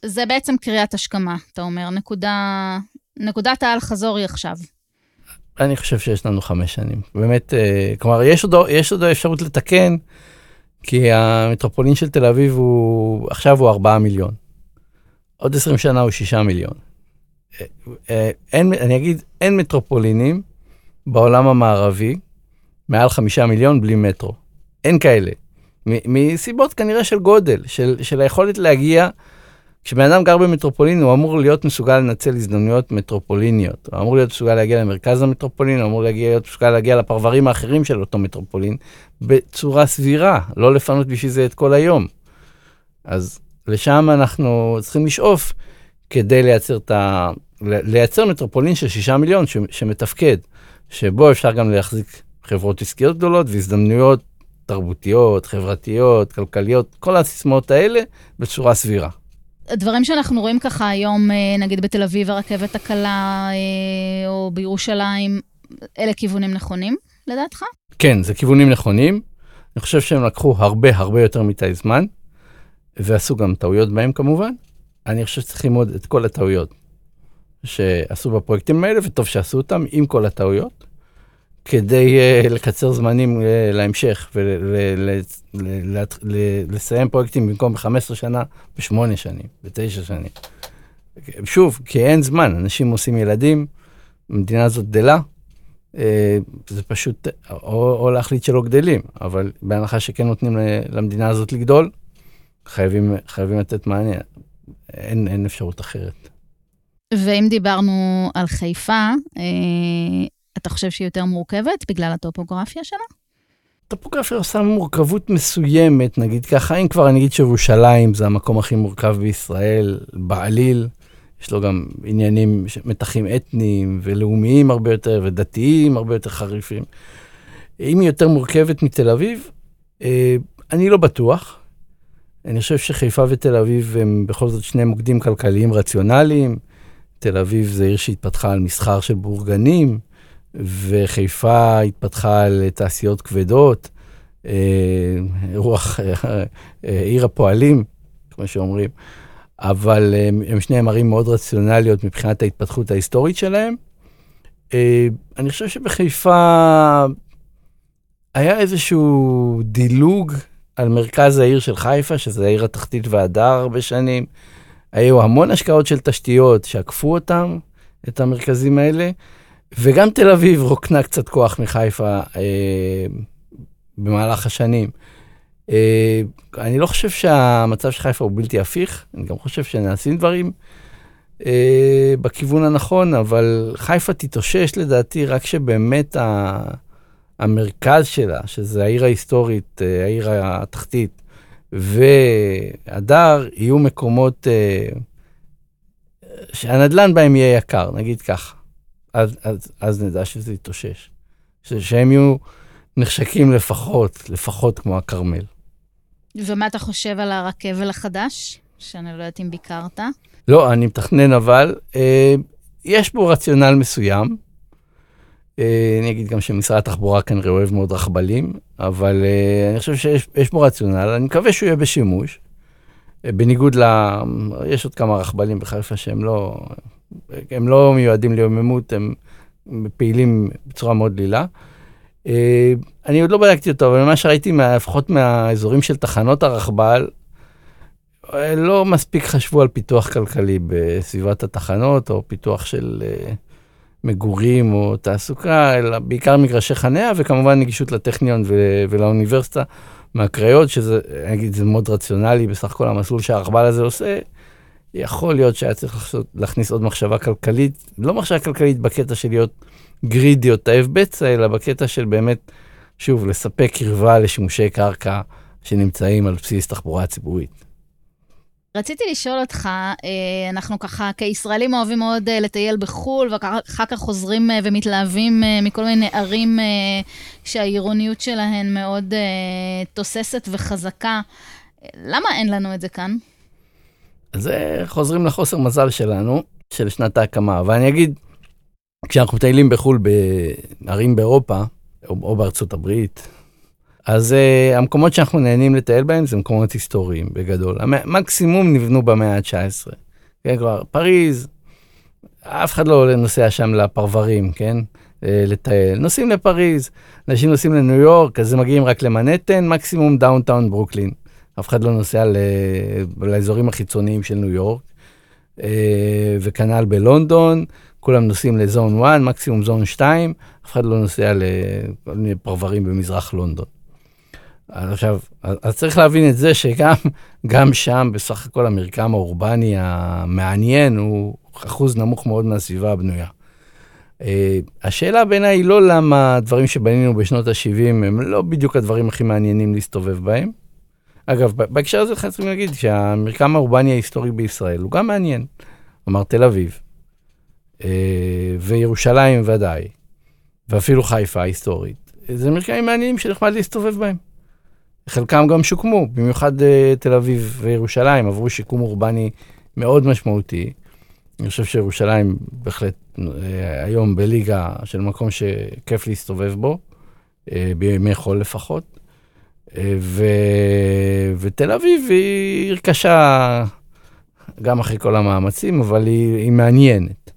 זה בעצם קריאת השכמה, אתה אומר, נקודה, נקודת האל-חזור היא עכשיו. אני חושב שיש לנו חמש שנים. באמת, אה, כלומר, יש עוד, יש עוד אפשרות לתקן, כי המטרופולין של תל אביב הוא, עכשיו הוא 4 מיליון. עוד 20 שנה הוא 6 מיליון. אה, אה, אין, אני אגיד, אין מטרופולינים בעולם המערבי מעל 5 מיליון בלי מטרו. אין כאלה. מסיבות כנראה של גודל, של, של היכולת להגיע כשבן אדם גר במטרופולין, הוא אמור להיות מסוגל לנצל הזדמנויות מטרופוליניות. הוא אמור להיות מסוגל להגיע למרכז המטרופולין, הוא אמור להגיע, להיות מסוגל להגיע לפרברים האחרים של אותו מטרופולין בצורה סבירה, לא לפנות בשביל זה את כל היום. אז לשם אנחנו צריכים לשאוף כדי לייצר, את ה... לייצר מטרופולין של שישה מיליון ש... שמתפקד, שבו אפשר גם להחזיק חברות עסקיות גדולות והזדמנויות תרבותיות, חברתיות, כלכליות, כל הסיסמאות האלה בצורה סבירה. הדברים שאנחנו רואים ככה היום, אה, נגיד בתל אביב, הרכבת הקלה, אה, או בירושלים, אלה כיוונים נכונים, לדעתך? כן, זה כיוונים נכונים. אני חושב שהם לקחו הרבה הרבה יותר מדי זמן, ועשו גם טעויות בהם כמובן. אני חושב שצריך ללמוד את כל הטעויות שעשו בפרויקטים האלה, וטוב שעשו אותם עם כל הטעויות. כדי uh, לקצר זמנים uh, להמשך ולסיים פרויקטים במקום ב-15 שנה, ב-8 שנים, ב-9 שנים. שוב, כי אין זמן, אנשים עושים ילדים, המדינה הזאת גדלה, uh, זה פשוט, או, או להחליט שלא גדלים, אבל בהנחה שכן נותנים למדינה הזאת לגדול, חייבים, חייבים לתת מענה, אין, אין אפשרות אחרת. ואם דיברנו על חיפה, אתה חושב שהיא יותר מורכבת בגלל הטופוגרפיה שלה? טופוגרפיה עושה מורכבות מסוימת, נגיד ככה, אם כבר אני אגיד שירושלים זה המקום הכי מורכב בישראל, בעליל, יש לו גם עניינים, מתחים אתניים ולאומיים הרבה יותר, ודתיים הרבה יותר חריפים. אם היא יותר מורכבת מתל אביב, אה, אני לא בטוח. אני חושב שחיפה ותל אביב הם בכל זאת שני מוקדים כלכליים רציונליים. תל אביב זה עיר שהתפתחה על מסחר של בורגנים. וחיפה התפתחה לתעשיות כבדות, אה, רוח אה, עיר הפועלים, כמו שאומרים, אבל הם, הם שניהם ערים מאוד רציונליות מבחינת ההתפתחות ההיסטורית שלהם. אה, אני חושב שבחיפה היה איזשהו דילוג על מרכז העיר של חיפה, שזה העיר התחתית והדר הרבה שנים. היו המון השקעות של תשתיות שעקפו אותם, את המרכזים האלה. וגם תל אביב רוקנה קצת כוח מחיפה אה, במהלך השנים. אה, אני לא חושב שהמצב של חיפה הוא בלתי הפיך, אני גם חושב שנעשים דברים אה, בכיוון הנכון, אבל חיפה תתאושש לדעתי רק שבאמת ה... המרכז שלה, שזה העיר ההיסטורית, אה, העיר התחתית, והדר, יהיו מקומות אה, שהנדל"ן בהם יהיה יקר, נגיד ככה. אז, אז, אז נדע שזה יתאושש. שהם יהיו נחשקים לפחות, לפחות כמו הכרמל. ומה אתה חושב על הרכבל החדש? שאני לא יודעת אם ביקרת. לא, אני מתכנן אבל. אה, יש בו רציונל מסוים. אה, אני אגיד גם שמשרד התחבורה כנראה אוהב מאוד רכבלים, אבל אה, אני חושב שיש בו רציונל, אני מקווה שהוא יהיה בשימוש. אה, בניגוד ל... יש עוד כמה רכבלים בחיפה שהם לא... הם לא מיועדים ליוממות, הם פעילים בצורה מאוד דלילה. אני עוד לא בדקתי אותו, אבל מה שראיתי, לפחות מהאזורים של תחנות הרכבל, לא מספיק חשבו על פיתוח כלכלי בסביבת התחנות, או פיתוח של מגורים או תעסוקה, אלא בעיקר מגרשי חניה, וכמובן נגישות לטכניון ו- ולאוניברסיטה מהקריות, שזה, אני אגיד, זה מאוד רציונלי, בסך הכל המסלול שהרכבל הזה עושה, יכול להיות שהיה צריך לחשות, להכניס עוד מחשבה כלכלית, לא מחשבה כלכלית בקטע של להיות גרידי או תאב בצע, אלא בקטע של באמת, שוב, לספק קרבה לשימושי קרקע שנמצאים על בסיס תחבורה ציבורית. רציתי לשאול אותך, אה, אנחנו ככה כישראלים אוהבים מאוד אה, לטייל בחו"ל, ואחר כך חוזרים אה, ומתלהבים מכל מיני ערים שהעירוניות שלהן מאוד תוססת וחזקה. למה אין לנו את זה כאן? זה חוזרים לחוסר מזל שלנו, של שנת ההקמה. ואני אגיד, כשאנחנו מטיילים בחו"ל בערים באירופה, או בארצות הברית, אז uh, המקומות שאנחנו נהנים לטייל בהם זה מקומות היסטוריים בגדול. המקסימום נבנו במאה ה-19. כן, כבר פריז, אף אחד לא נוסע שם לפרברים, כן? Uh, לטייל. נוסעים לפריז, אנשים נוסעים לניו יורק, אז הם מגיעים רק למנהטן, מקסימום דאונטאון ברוקלין. אף אחד לא נוסע ל... לאזורים החיצוניים של ניו יורק. אה, וכנ"ל בלונדון, כולם נוסעים ל zone 1, מקסימום zone 2, אף אחד לא נוסע לכל מיני פרברים במזרח לונדון. עכשיו, אז צריך להבין את זה שגם גם שם, בסך הכל המרקם האורבני המעניין הוא אחוז נמוך מאוד מהסביבה הבנויה. Uh, השאלה בעיניי היא לא למה הדברים שבנינו בשנות ה-70 הם לא בדיוק הדברים הכי מעניינים להסתובב בהם. אגב, בהקשר הזה צריכים להגיד שהמרקם האורבני ההיסטורי בישראל הוא גם מעניין. כלומר, תל אביב, uh, וירושלים ודאי, ואפילו חיפה ההיסטורית. זה מרקמים מעניינים שנחמד להסתובב בהם. חלקם גם שוקמו, במיוחד uh, תל אביב וירושלים עברו שיקום אורבני מאוד משמעותי. אני חושב שירושלים בהחלט uh, היום בליגה של מקום שכיף להסתובב בו, uh, בימי חול לפחות. ו... ותל אביב היא עיר קשה גם אחרי כל המאמצים, אבל היא, היא מעניינת.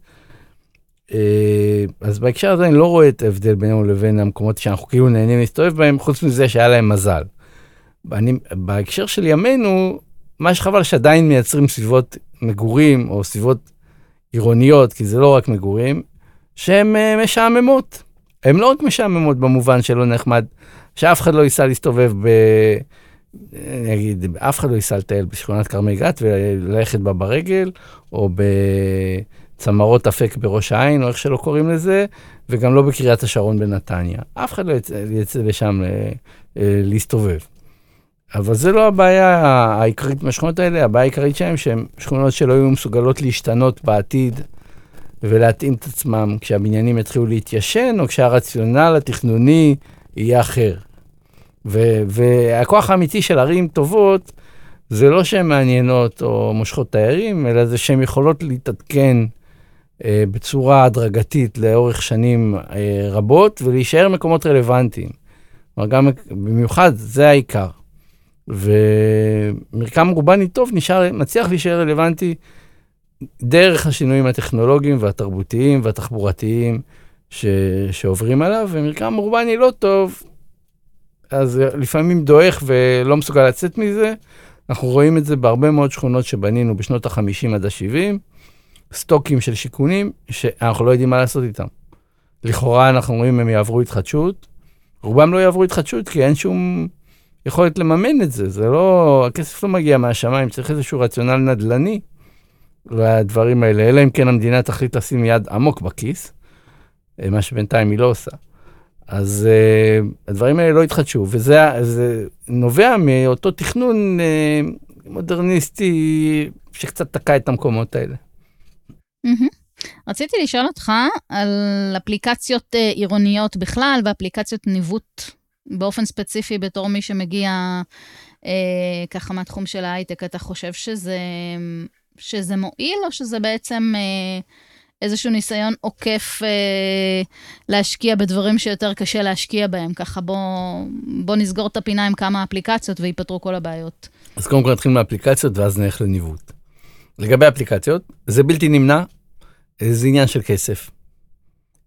אז בהקשר הזה אני לא רואה את ההבדל בינינו לבין המקומות שאנחנו כאילו נהנים להסתובב בהם, חוץ מזה שהיה להם מזל. אני, בהקשר של ימינו, מה שחבל שעדיין מייצרים סביבות מגורים או סביבות עירוניות, כי זה לא רק מגורים, שהן uh, משעממות. הן לא רק משעממות במובן שלא נחמד, שאף אחד לא ייסע להסתובב ב... אני אגיד, אף אחד לא ייסע לטייל בשכונת כרמי גת וללכת בה ברגל, או בצמרות אפק בראש העין, או איך שלא קוראים לזה, וגם לא בקריית השרון בנתניה. אף אחד לא יצא, יצא לשם אה, אה, להסתובב. אבל זה לא הבעיה העיקרית מהשכונות האלה, הבעיה העיקרית שלהם שהן שכונות שלא יהיו מסוגלות להשתנות בעתיד ולהתאים את עצמם כשהבניינים יתחילו להתיישן, או כשהרציונל התכנוני יהיה אחר. ו- והכוח האמיתי של ערים טובות, זה לא שהן מעניינות או מושכות תיירים, אלא זה שהן יכולות להתעדכן אה, בצורה הדרגתית לאורך שנים אה, רבות ולהישאר מקומות רלוונטיים. כלומר, גם במיוחד, זה העיקר. ומרקם אורבני טוב נשאר, מצליח להישאר רלוונטי דרך השינויים הטכנולוגיים והתרבותיים והתחבורתיים ש, שעוברים עליו, ומרקם אורבני לא טוב, אז לפעמים דועך ולא מסוגל לצאת מזה. אנחנו רואים את זה בהרבה מאוד שכונות שבנינו בשנות ה-50 עד ה-70, סטוקים של שיכונים שאנחנו לא יודעים מה לעשות איתם. לכאורה אנחנו רואים הם יעברו התחדשות, רובם לא יעברו התחדשות כי אין שום יכולת לממן את זה, זה לא, הכסף לא מגיע מהשמיים, צריך איזשהו רציונל נדל"ני לדברים האלה, אלא אם כן המדינה תחליט לשים יד עמוק בכיס, אה, מה שבינתיים היא לא עושה. אז uh, הדברים האלה לא התחדשו, וזה נובע מאותו תכנון uh, מודרניסטי שקצת תקע את המקומות האלה. רציתי לשאול אותך על אפליקציות עירוניות בכלל ואפליקציות ניווט באופן ספציפי בתור מי שמגיע uh, ככה מהתחום של ההייטק. אתה חושב שזה, שזה מועיל או שזה בעצם... Uh, איזשהו ניסיון עוקף אה, להשקיע בדברים שיותר קשה להשקיע בהם. ככה בוא, בוא נסגור את הפינה עם כמה אפליקציות וייפתרו כל הבעיות. אז קודם כל נתחיל מהאפליקציות ואז נלך לניווט. לגבי אפליקציות, זה בלתי נמנע, זה עניין של כסף.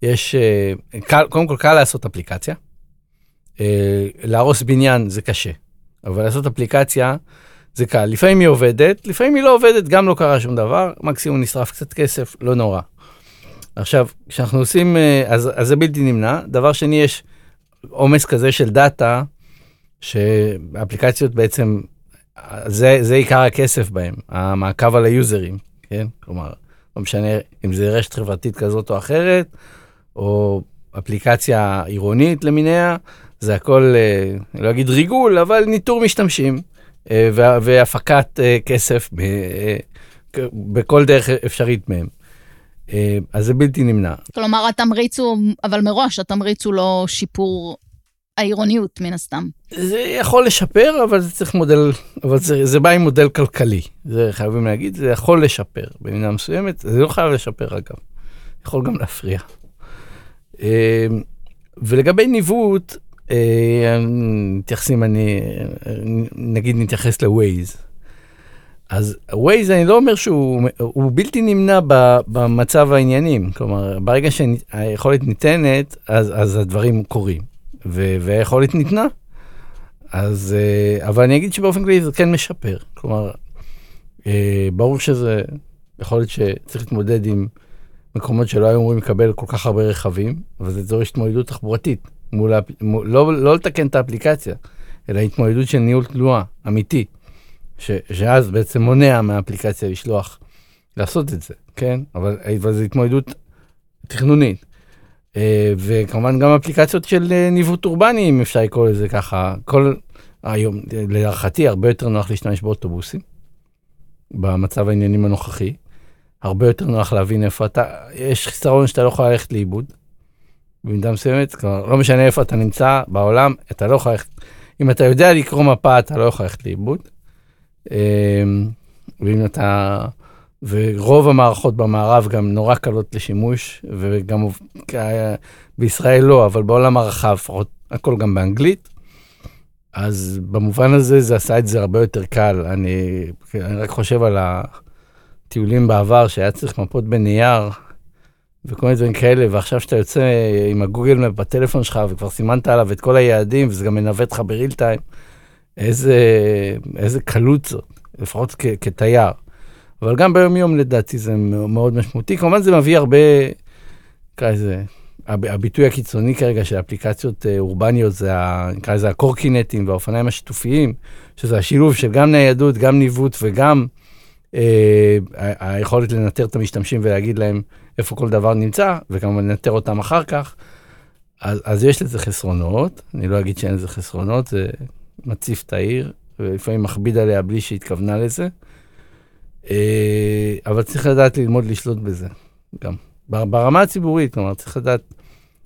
יש, אה, קל, קודם כל קל לעשות אפליקציה. אה, להרוס בניין זה קשה, אבל לעשות אפליקציה זה קל. לפעמים היא עובדת, לפעמים היא לא עובדת, גם לא קרה שום דבר, מקסימום נשרף קצת כסף, לא נורא. עכשיו, כשאנחנו עושים, אה, אז, אז זה בלתי נמנע. דבר שני, יש עומס כזה של דאטה, שאפליקציות בעצם, זה, זה עיקר הכסף בהם, המעקב על היוזרים, כן? כלומר, לא משנה אם זה רשת חברתית כזאת או אחרת, או אפליקציה עירונית למיניה, זה הכל, אה, לא אגיד ריגול, אבל ניטור משתמשים אה, והפקת כסף בכל דרך אפשרית מהם. אה, אז זה בלתי נמנע. כלומר, התמריץ הוא, אבל מראש התמריץ הוא לא שיפור העירוניות, מן הסתם. זה יכול לשפר, אבל זה צריך מודל, אבל זה, זה בא עם מודל כלכלי, זה חייבים להגיד, זה יכול לשפר במידה מסוימת, זה לא חייב לשפר אגב, יכול גם להפריע. אה, ולגבי ניווט, אה, מתייחסים, אני, נגיד נתייחס ל-Waze. אז Waze, אני לא אומר שהוא בלתי נמנע במצב העניינים. כלומר, ברגע שהיכולת ניתנת, אז, אז הדברים קורים. והיכולת ניתנה. אז, אה, אבל אני אגיד שבאופן כללי זה כן משפר. כלומר, אה, ברור שזה, יכול להיות שצריך להתמודד עם מקומות שלא היו אמורים לקבל כל כך הרבה רכבים, אבל זה דורש התמודדות תחבורתית. מול, מול, לא, לא לתקן את האפליקציה, אלא התמודדות של ניהול תנועה אמיתי. ש, שאז בעצם מונע מהאפליקציה לשלוח, לעשות את זה, כן? אבל, אבל זו התמודדות תכנונית. אה, וכמובן גם אפליקציות של אה, ניווט אורבני, אם אפשר לקרוא לזה ככה. כל, היום, להערכתי, הרבה יותר נוח להשתמש באוטובוסים, במצב העניינים הנוכחי. הרבה יותר נוח להבין איפה אתה, יש חיסרון שאתה לא יכול ללכת לאיבוד. במידה מסוימת, כלומר, לא משנה איפה אתה נמצא בעולם, אתה לא יכול ללכת, אם אתה יודע לקרוא מפה, אתה לא יכול ללכת לאיבוד. אמ, ואם אתה, ורוב המערכות במערב גם נורא קלות לשימוש, וגם בישראל לא, אבל בעולם הרחב, לפחות הכל גם באנגלית. אז במובן הזה זה עשה את זה הרבה יותר קל. אני, אני רק חושב על הטיולים בעבר, שהיה צריך מפות בנייר, וכל מיני דברים כאלה, ועכשיו שאתה יוצא עם הגוגל בטלפון שלך, וכבר סימנת עליו את כל היעדים, וזה גם מנווט לך בריל טיים, איזה, איזה קלות זאת, לפחות כ, כתייר. אבל גם ביום יום לדעתי זה מאוד משמעותי. כמובן זה מביא הרבה, נקרא לזה, הביטוי הקיצוני כרגע של אפליקציות אה, אורבניות זה, נקרא לזה הקורקינטים והאופניים השיתופיים, שזה השילוב של גם ניידות, גם ניווט וגם היכולת לנטר את המשתמשים ולהגיד להם איפה כל דבר נמצא, וכמובן לנטר אותם אחר כך. אז, אז יש לזה חסרונות, אני לא אגיד שאין לזה חסרונות, זה מציף את העיר, ולפעמים מכביד עליה בלי שהתכוונה לזה. אה, אבל צריך לדעת ללמוד לשלוט בזה, גם. ברמה הציבורית, כלומר, צריך לדעת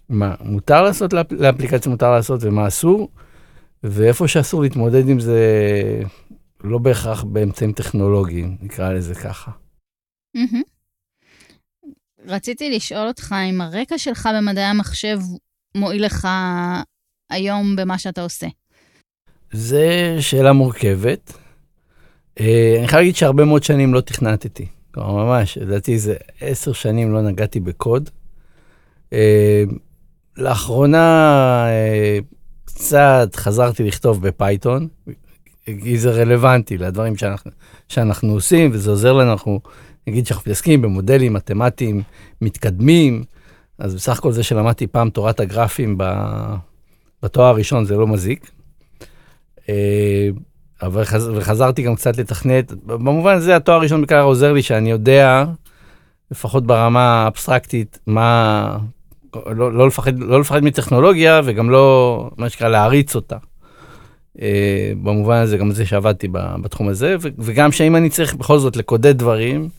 מה מותר לעשות לאפליקציה, מותר לעשות ומה אסור, ואיפה שאסור להתמודד עם זה, לא בהכרח באמצעים טכנולוגיים, נקרא לזה ככה. רציתי לשאול אותך אם הרקע שלך במדעי המחשב מועיל לך היום במה שאתה עושה. זה שאלה מורכבת. אה, אני חייב להגיד שהרבה מאוד שנים לא תכנתתי. כלומר, ממש, לדעתי זה עשר שנים לא נגעתי בקוד. אה, לאחרונה אה, קצת חזרתי לכתוב בפייתון, כי זה רלוונטי לדברים שאנחנו, שאנחנו עושים, וזה עוזר לנו, אנחנו נגיד שאנחנו מתעסקים במודלים מתמטיים מתקדמים, אז בסך הכל זה שלמדתי פעם תורת הגרפים בתואר הראשון זה לא מזיק. אה, אבל חז, וחזרתי גם קצת לתכנת. במובן הזה התואר הראשון בעיקר עוזר לי שאני יודע, לפחות ברמה האבסטרקטית, מה... לא, לא, לפחד, לא לפחד מטכנולוגיה וגם לא, מה שנקרא, להריץ אותה. אה, במובן הזה, גם זה שעבדתי בתחום הזה, וגם שאם אני צריך בכל זאת לקודד דברים,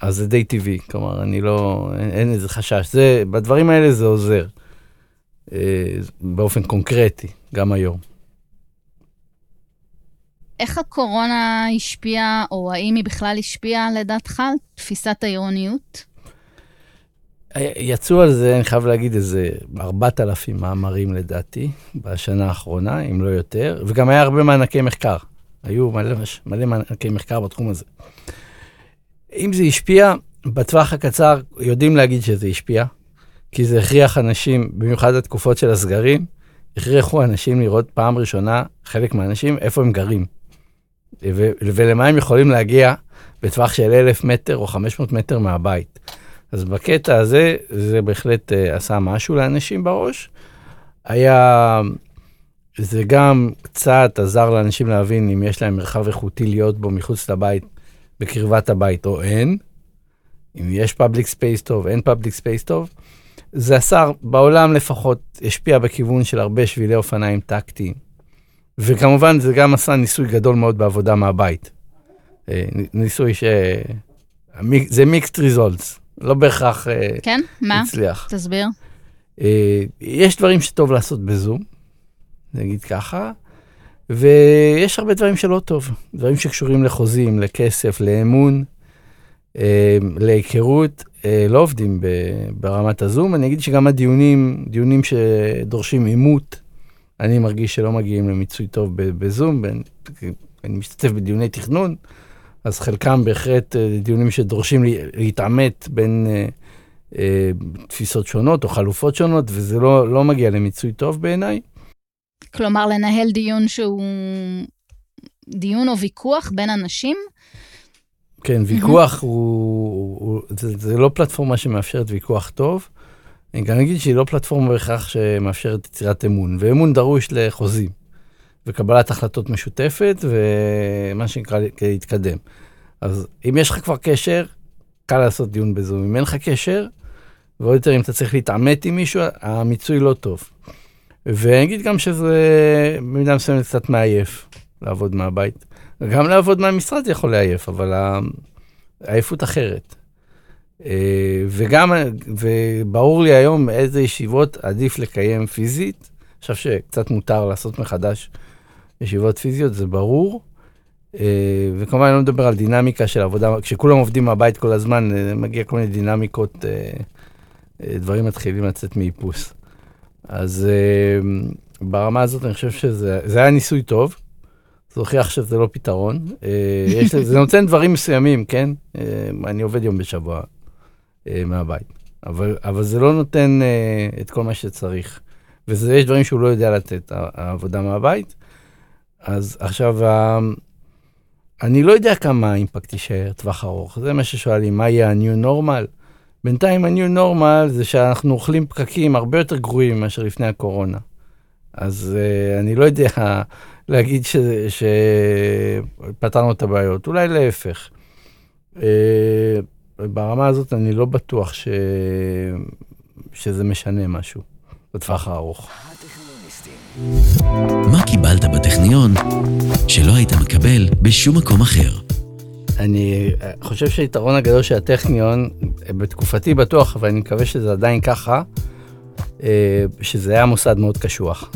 אז זה די טבעי. כלומר, אני לא, אין, אין איזה חשש. זה, בדברים האלה זה עוזר. אה, באופן קונקרטי, גם היום. איך הקורונה השפיעה, או האם היא בכלל השפיעה לדעתך על תפיסת העירוניות? יצאו על זה, אני חייב להגיד, איזה 4,000 מאמרים לדעתי, בשנה האחרונה, אם לא יותר, וגם היה הרבה מענקי מחקר. היו מלא, מלא מענקי מחקר בתחום הזה. אם זה השפיע, בטווח הקצר יודעים להגיד שזה השפיע, כי זה הכריח אנשים, במיוחד התקופות של הסגרים, הכריחו אנשים לראות פעם ראשונה, חלק מהאנשים, איפה הם גרים. ו- ולמה הם יכולים להגיע בטווח של אלף מטר או 500 מטר מהבית. אז בקטע הזה, זה בהחלט אה, עשה משהו לאנשים בראש. היה, זה גם קצת עזר לאנשים להבין אם יש להם מרחב איכותי להיות בו מחוץ לבית, בקרבת הבית או אין. אם יש public space טוב, אין public space טוב. זה עשה, בעולם לפחות, השפיע בכיוון של הרבה שבילי אופניים טקטיים. וכמובן, זה גם עשה ניסוי גדול מאוד בעבודה מהבית. אה, ניסוי ש... זה מיקסט ריזולטס, לא בהכרח אה, כן? מה? הצליח. תסביר. אה, יש דברים שטוב לעשות בזום, נגיד ככה, ויש הרבה דברים שלא טוב. דברים שקשורים לחוזים, לכסף, לאמון, להיכרות. אה, לא עובדים ברמת הזום. אני אגיד שגם הדיונים, דיונים שדורשים עימות, אני מרגיש שלא מגיעים למיצוי טוב בזום. אני משתתף בדיוני תכנון, אז חלקם בהחלט אה, דיונים שדורשים להתעמת בין אה, אה, תפיסות שונות או חלופות שונות, וזה לא, לא מגיע למיצוי טוב בעיניי. כלומר, לנהל דיון שהוא דיון או ויכוח בין אנשים, כן, ויכוח הוא, הוא, זה, זה לא פלטפורמה שמאפשרת ויכוח טוב. אני גם אגיד שהיא לא פלטפורמה בהכרח שמאפשרת יצירת אמון, ואמון דרוש לחוזים, וקבלת החלטות משותפת, ומה שנקרא להתקדם. אז אם יש לך כבר קשר, קל לעשות דיון בזום. אם אין לך קשר, ועוד יותר אם אתה צריך להתעמת עם מישהו, המיצוי לא טוב. ואני אגיד גם שזה במידה מסוימת קצת מעייף לעבוד מהבית. גם לעבוד מהמשרד יכול לעייף, אבל העייפות אחרת. אה, וגם, וברור לי היום איזה ישיבות עדיף לקיים פיזית. עכשיו שקצת מותר לעשות מחדש ישיבות פיזיות, זה ברור. אה, וכמובן אני לא מדבר על דינמיקה של עבודה, כשכולם עובדים מהבית כל הזמן, אה, מגיע כל מיני דינמיקות, דברים מתחילים לצאת מאיפוס. אז ברמה הזאת אני חושב שזה היה ניסוי טוב. זה הוכיח שזה לא פתרון. אה, יש, זה נותן דברים מסוימים, כן? אה, אני עובד יום בשבוע אה, מהבית, אבל, אבל זה לא נותן את כל מה שצריך. ויש דברים שהוא לא יודע לתת, העבודה מהבית. אז עכשיו, אני לא יודע כמה האימפקט יישאר טווח ארוך. זה מה ששואלים, מה יהיה ה-new normal? בינתיים ה-new normal זה שאנחנו אוכלים פקקים הרבה יותר גרועים מאשר לפני הקורונה. אז uh, אני לא יודע להגיד שפתרנו את הבעיות, אולי להפך. Uh, ברמה הזאת אני לא בטוח ש... שזה משנה משהו בטווח הארוך. מה קיבלת בטכניון שלא היית מקבל בשום מקום אחר? אני חושב שהיתרון הגדול של הטכניון, בתקופתי בטוח, אבל אני מקווה שזה עדיין ככה, אה, שזה היה מוסד מאוד קשוח.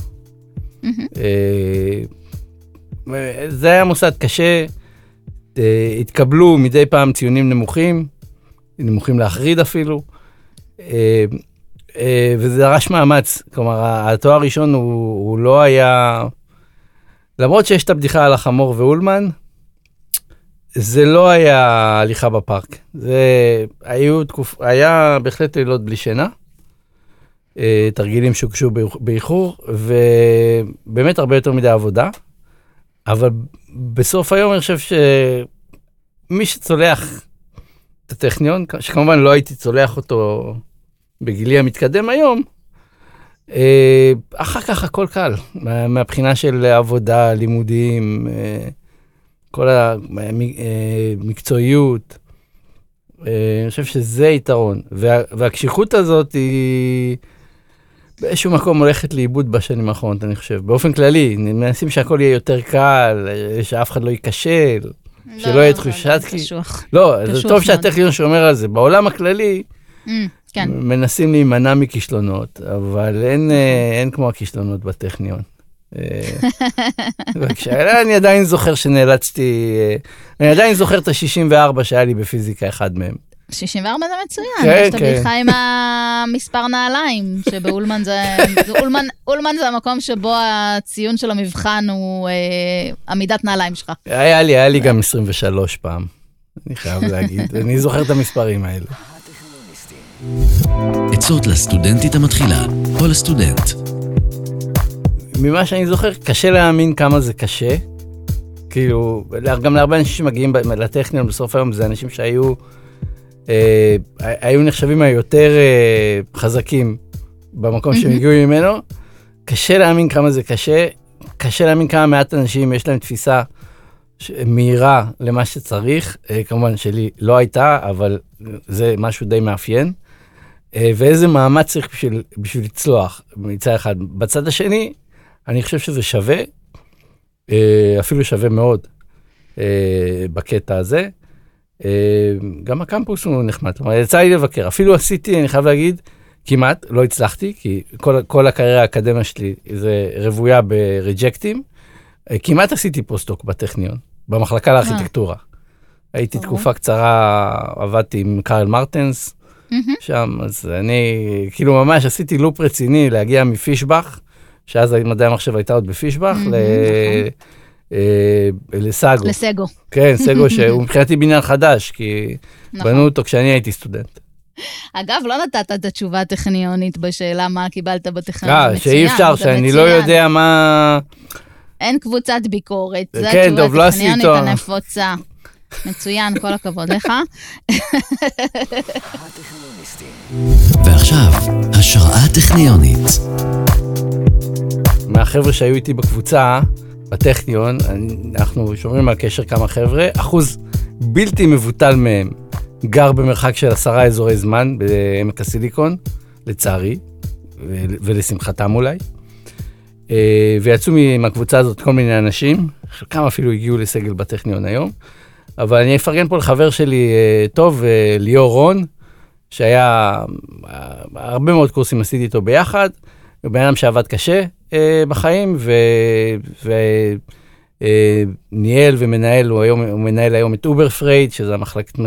אה, זה היה מוסד קשה, אה, התקבלו מדי פעם ציונים נמוכים, נמוכים להחריד אפילו, וזה דרש מאמץ. כלומר, התואר הראשון הוא, הוא לא היה... למרות שיש את הבדיחה על החמור ואולמן, זה לא היה הליכה בפארק. זה היו תקופ... היה בהחלט לילות בלי שינה. אה, תרגילים שהוגשו באיחור, ובאמת הרבה יותר מדי עבודה. אבל בסוף היום אני חושב שמי שצולח את הטכניון, שכמובן לא הייתי צולח אותו בגילי המתקדם היום, אה, אחר כך הכל קל, מה- מהבחינה של עבודה, לימודים, אה, כל המקצועיות. אה, אני חושב שזה יתרון. וה- והקשיחות הזאת היא באיזשהו מקום הולכת לאיבוד בשנים האחרונות, אני חושב. באופן כללי, מנסים שהכל יהיה יותר קל, שאף אחד לא ייכשל. שלא יהיה תחושת כי- קשוח. לא, זה טוב. שהטכניון שומר על זה. בעולם הכללי, Mm, כן. מנסים להימנע מכישלונות, אבל אין, אה, אין כמו הכישלונות בטכניון. אה, וכשאלה אני עדיין זוכר שנאלצתי, אה, אני עדיין זוכר את ה-64 שהיה לי בפיזיקה, אחד מהם. 64 זה מצוין, כן, יש תמיד כן. לך עם המספר נעליים, שבאולמן זה- אולמן, אולמן זה המקום שבו הציון של המבחן הוא אה, עמידת נעליים שלך. היה לי, היה לי גם 23 פעם, אני חייב להגיד, אני זוכר את המספרים האלה. עצות לסטודנטית המתחילה או לסטודנט. ממה שאני זוכר, קשה להאמין כמה זה קשה. כאילו, גם להרבה אנשים שמגיעים ב- לטכניון בסוף היום, זה אנשים שהיו אה, היו נחשבים היותר אה, חזקים במקום שהם הגיעו ממנו. קשה להאמין כמה זה קשה, קשה להאמין כמה מעט אנשים יש להם תפיסה מהירה למה שצריך. אה, כמובן שלי לא הייתה, אבל זה משהו די מאפיין. אה, ואיזה מאמץ צריך בשביל, בשביל לצלוח מצד אחד. בצד השני, אני חושב שזה שווה, אה, אפילו שווה מאוד אה, בקטע הזה. גם הקמפוס הוא נחמד, כלומר, יצא לי לבקר, אפילו עשיתי, אני חייב להגיד, כמעט, לא הצלחתי, כי כל, כל הקריירה האקדמיה שלי זה רוויה ב reject ים. אה, כמעט עשיתי פוסט-דוק בטכניון, במחלקה לארכיטקטורה. הייתי ברור. תקופה קצרה, עבדתי עם קארל מרטנס. שם, אז אני כאילו ממש עשיתי לופ רציני להגיע מפישבח, שאז מדעי המחשב הייתה עוד בפישבח, מהמם, ל... אה, לסאגו. לסגו. כן, סגו שהוא מבחינתי בניין חדש, כי נכון. בנו אותו כשאני הייתי סטודנט. אגב, לא נתת את התשובה הטכניונית בשאלה מה קיבלת בטכניון. אה, מצוין, שאי אפשר, שאני לא מצוין. יודע מה... אין קבוצת ביקורת. זו כן, לא התשובה עשית הטכניונית. הנפוצה. מצוין, כל הכבוד לך. ועכשיו, השראה טכניונית. מהחבר'ה שהיו איתי בקבוצה, בטכניון, אנחנו שומרים על קשר כמה חבר'ה, אחוז בלתי מבוטל מהם גר במרחק של עשרה אזורי זמן בעמק הסיליקון, לצערי, ולשמחתם אולי. אה, ויצאו מהקבוצה הזאת כל מיני אנשים, חלקם אפילו הגיעו לסגל בטכניון היום. אבל אני אפרגן פה לחבר שלי אה, טוב, אה, ליאור רון, שהיה, אה, הרבה מאוד קורסים עשיתי איתו ביחד, הוא בן אדם שעבד קשה בחיים, וניהל ומנהל, הוא, היום, הוא מנהל היום את Uber Freight, שזה המחלקת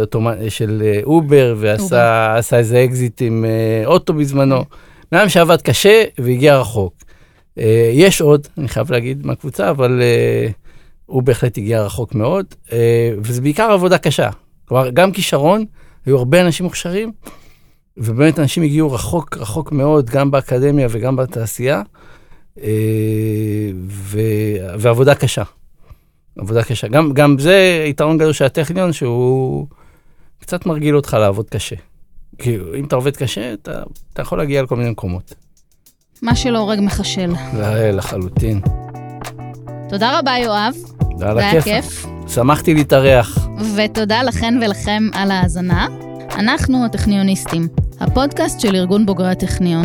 אוטומט- של אובר, ועשה עשה איזה אקזיט עם אוטו בזמנו. בן אדם שעבד קשה והגיע רחוק. יש עוד, אני חייב להגיד, מהקבוצה, אבל הוא בהחלט הגיע רחוק מאוד, אה, וזה בעיקר עבודה קשה. כלומר, גם כישרון, היו הרבה אנשים מוכשרים, ובאמת אנשים הגיעו רחוק, רחוק מאוד, גם באקדמיה וגם בתעשייה, אה, ו... ועבודה קשה. עבודה קשה. גם, גם זה יתרון גדול של הטכניון, שהוא קצת מרגיל אותך לעבוד קשה. כי אם אתה עובד קשה, אתה, אתה יכול להגיע לכל מיני מקומות. מה שלא הורג מחשל. לחלוטין. תודה רבה, יואב. זה על היה הכיף. כיף. שמחתי להתארח. ותודה לכן ולכם על ההאזנה. אנחנו הטכניוניסטים, הפודקאסט של ארגון בוגרי הטכניון.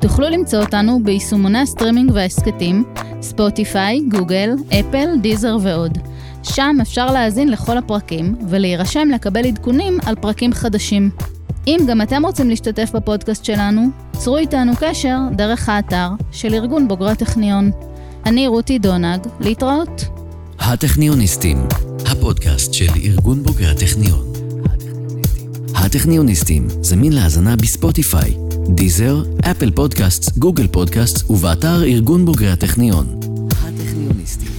תוכלו למצוא אותנו ביישומוני הסטרימינג וההסכתים, ספוטיפיי, גוגל, אפל, דיזר ועוד. שם אפשר להאזין לכל הפרקים ולהירשם לקבל עדכונים על פרקים חדשים. אם גם אתם רוצים להשתתף בפודקאסט שלנו, צרו איתנו קשר דרך האתר של ארגון בוגרי הטכניון. אני רותי דונג, להתראות. הטכניוניסטים, הפודקאסט של ארגון בוגרי הטכניון. הטכניוניסטים זמין להאזנה בספוטיפיי, דיזר, אפל פודקאסט, גוגל פודקאסט ובאתר ארגון בוגרי הטכניון. הטכניוניסטים